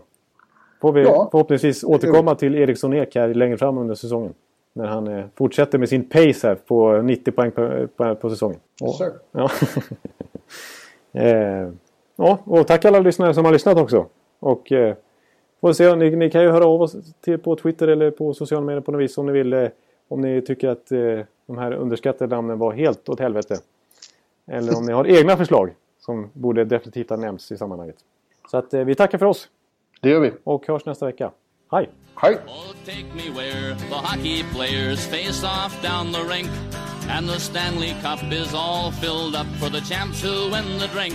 Får vi ja. förhoppningsvis återkomma till Eriksson Ek här längre fram under säsongen. När han eh, fortsätter med sin pace här på 90 poäng på, på, på säsongen. Och, ja. [laughs] eh, ja, och tack alla lyssnare som har lyssnat också. Och eh, Får se, ni, ni kan ju höra av oss till, på Twitter eller på sociala medier på något vis om ni vill. Eh, om ni tycker att eh, de här underskattade namnen var helt åt helvete. Eller om ni har egna förslag som borde definitivt ha nämnts i sammanhanget. Så att eh, vi tackar för oss. Det gör vi. Och hörs nästa vecka. Hej! Hej! Oh, take me where the hockey players face off down the rink And the Stanley Cup is all filled up for the champs who win the drink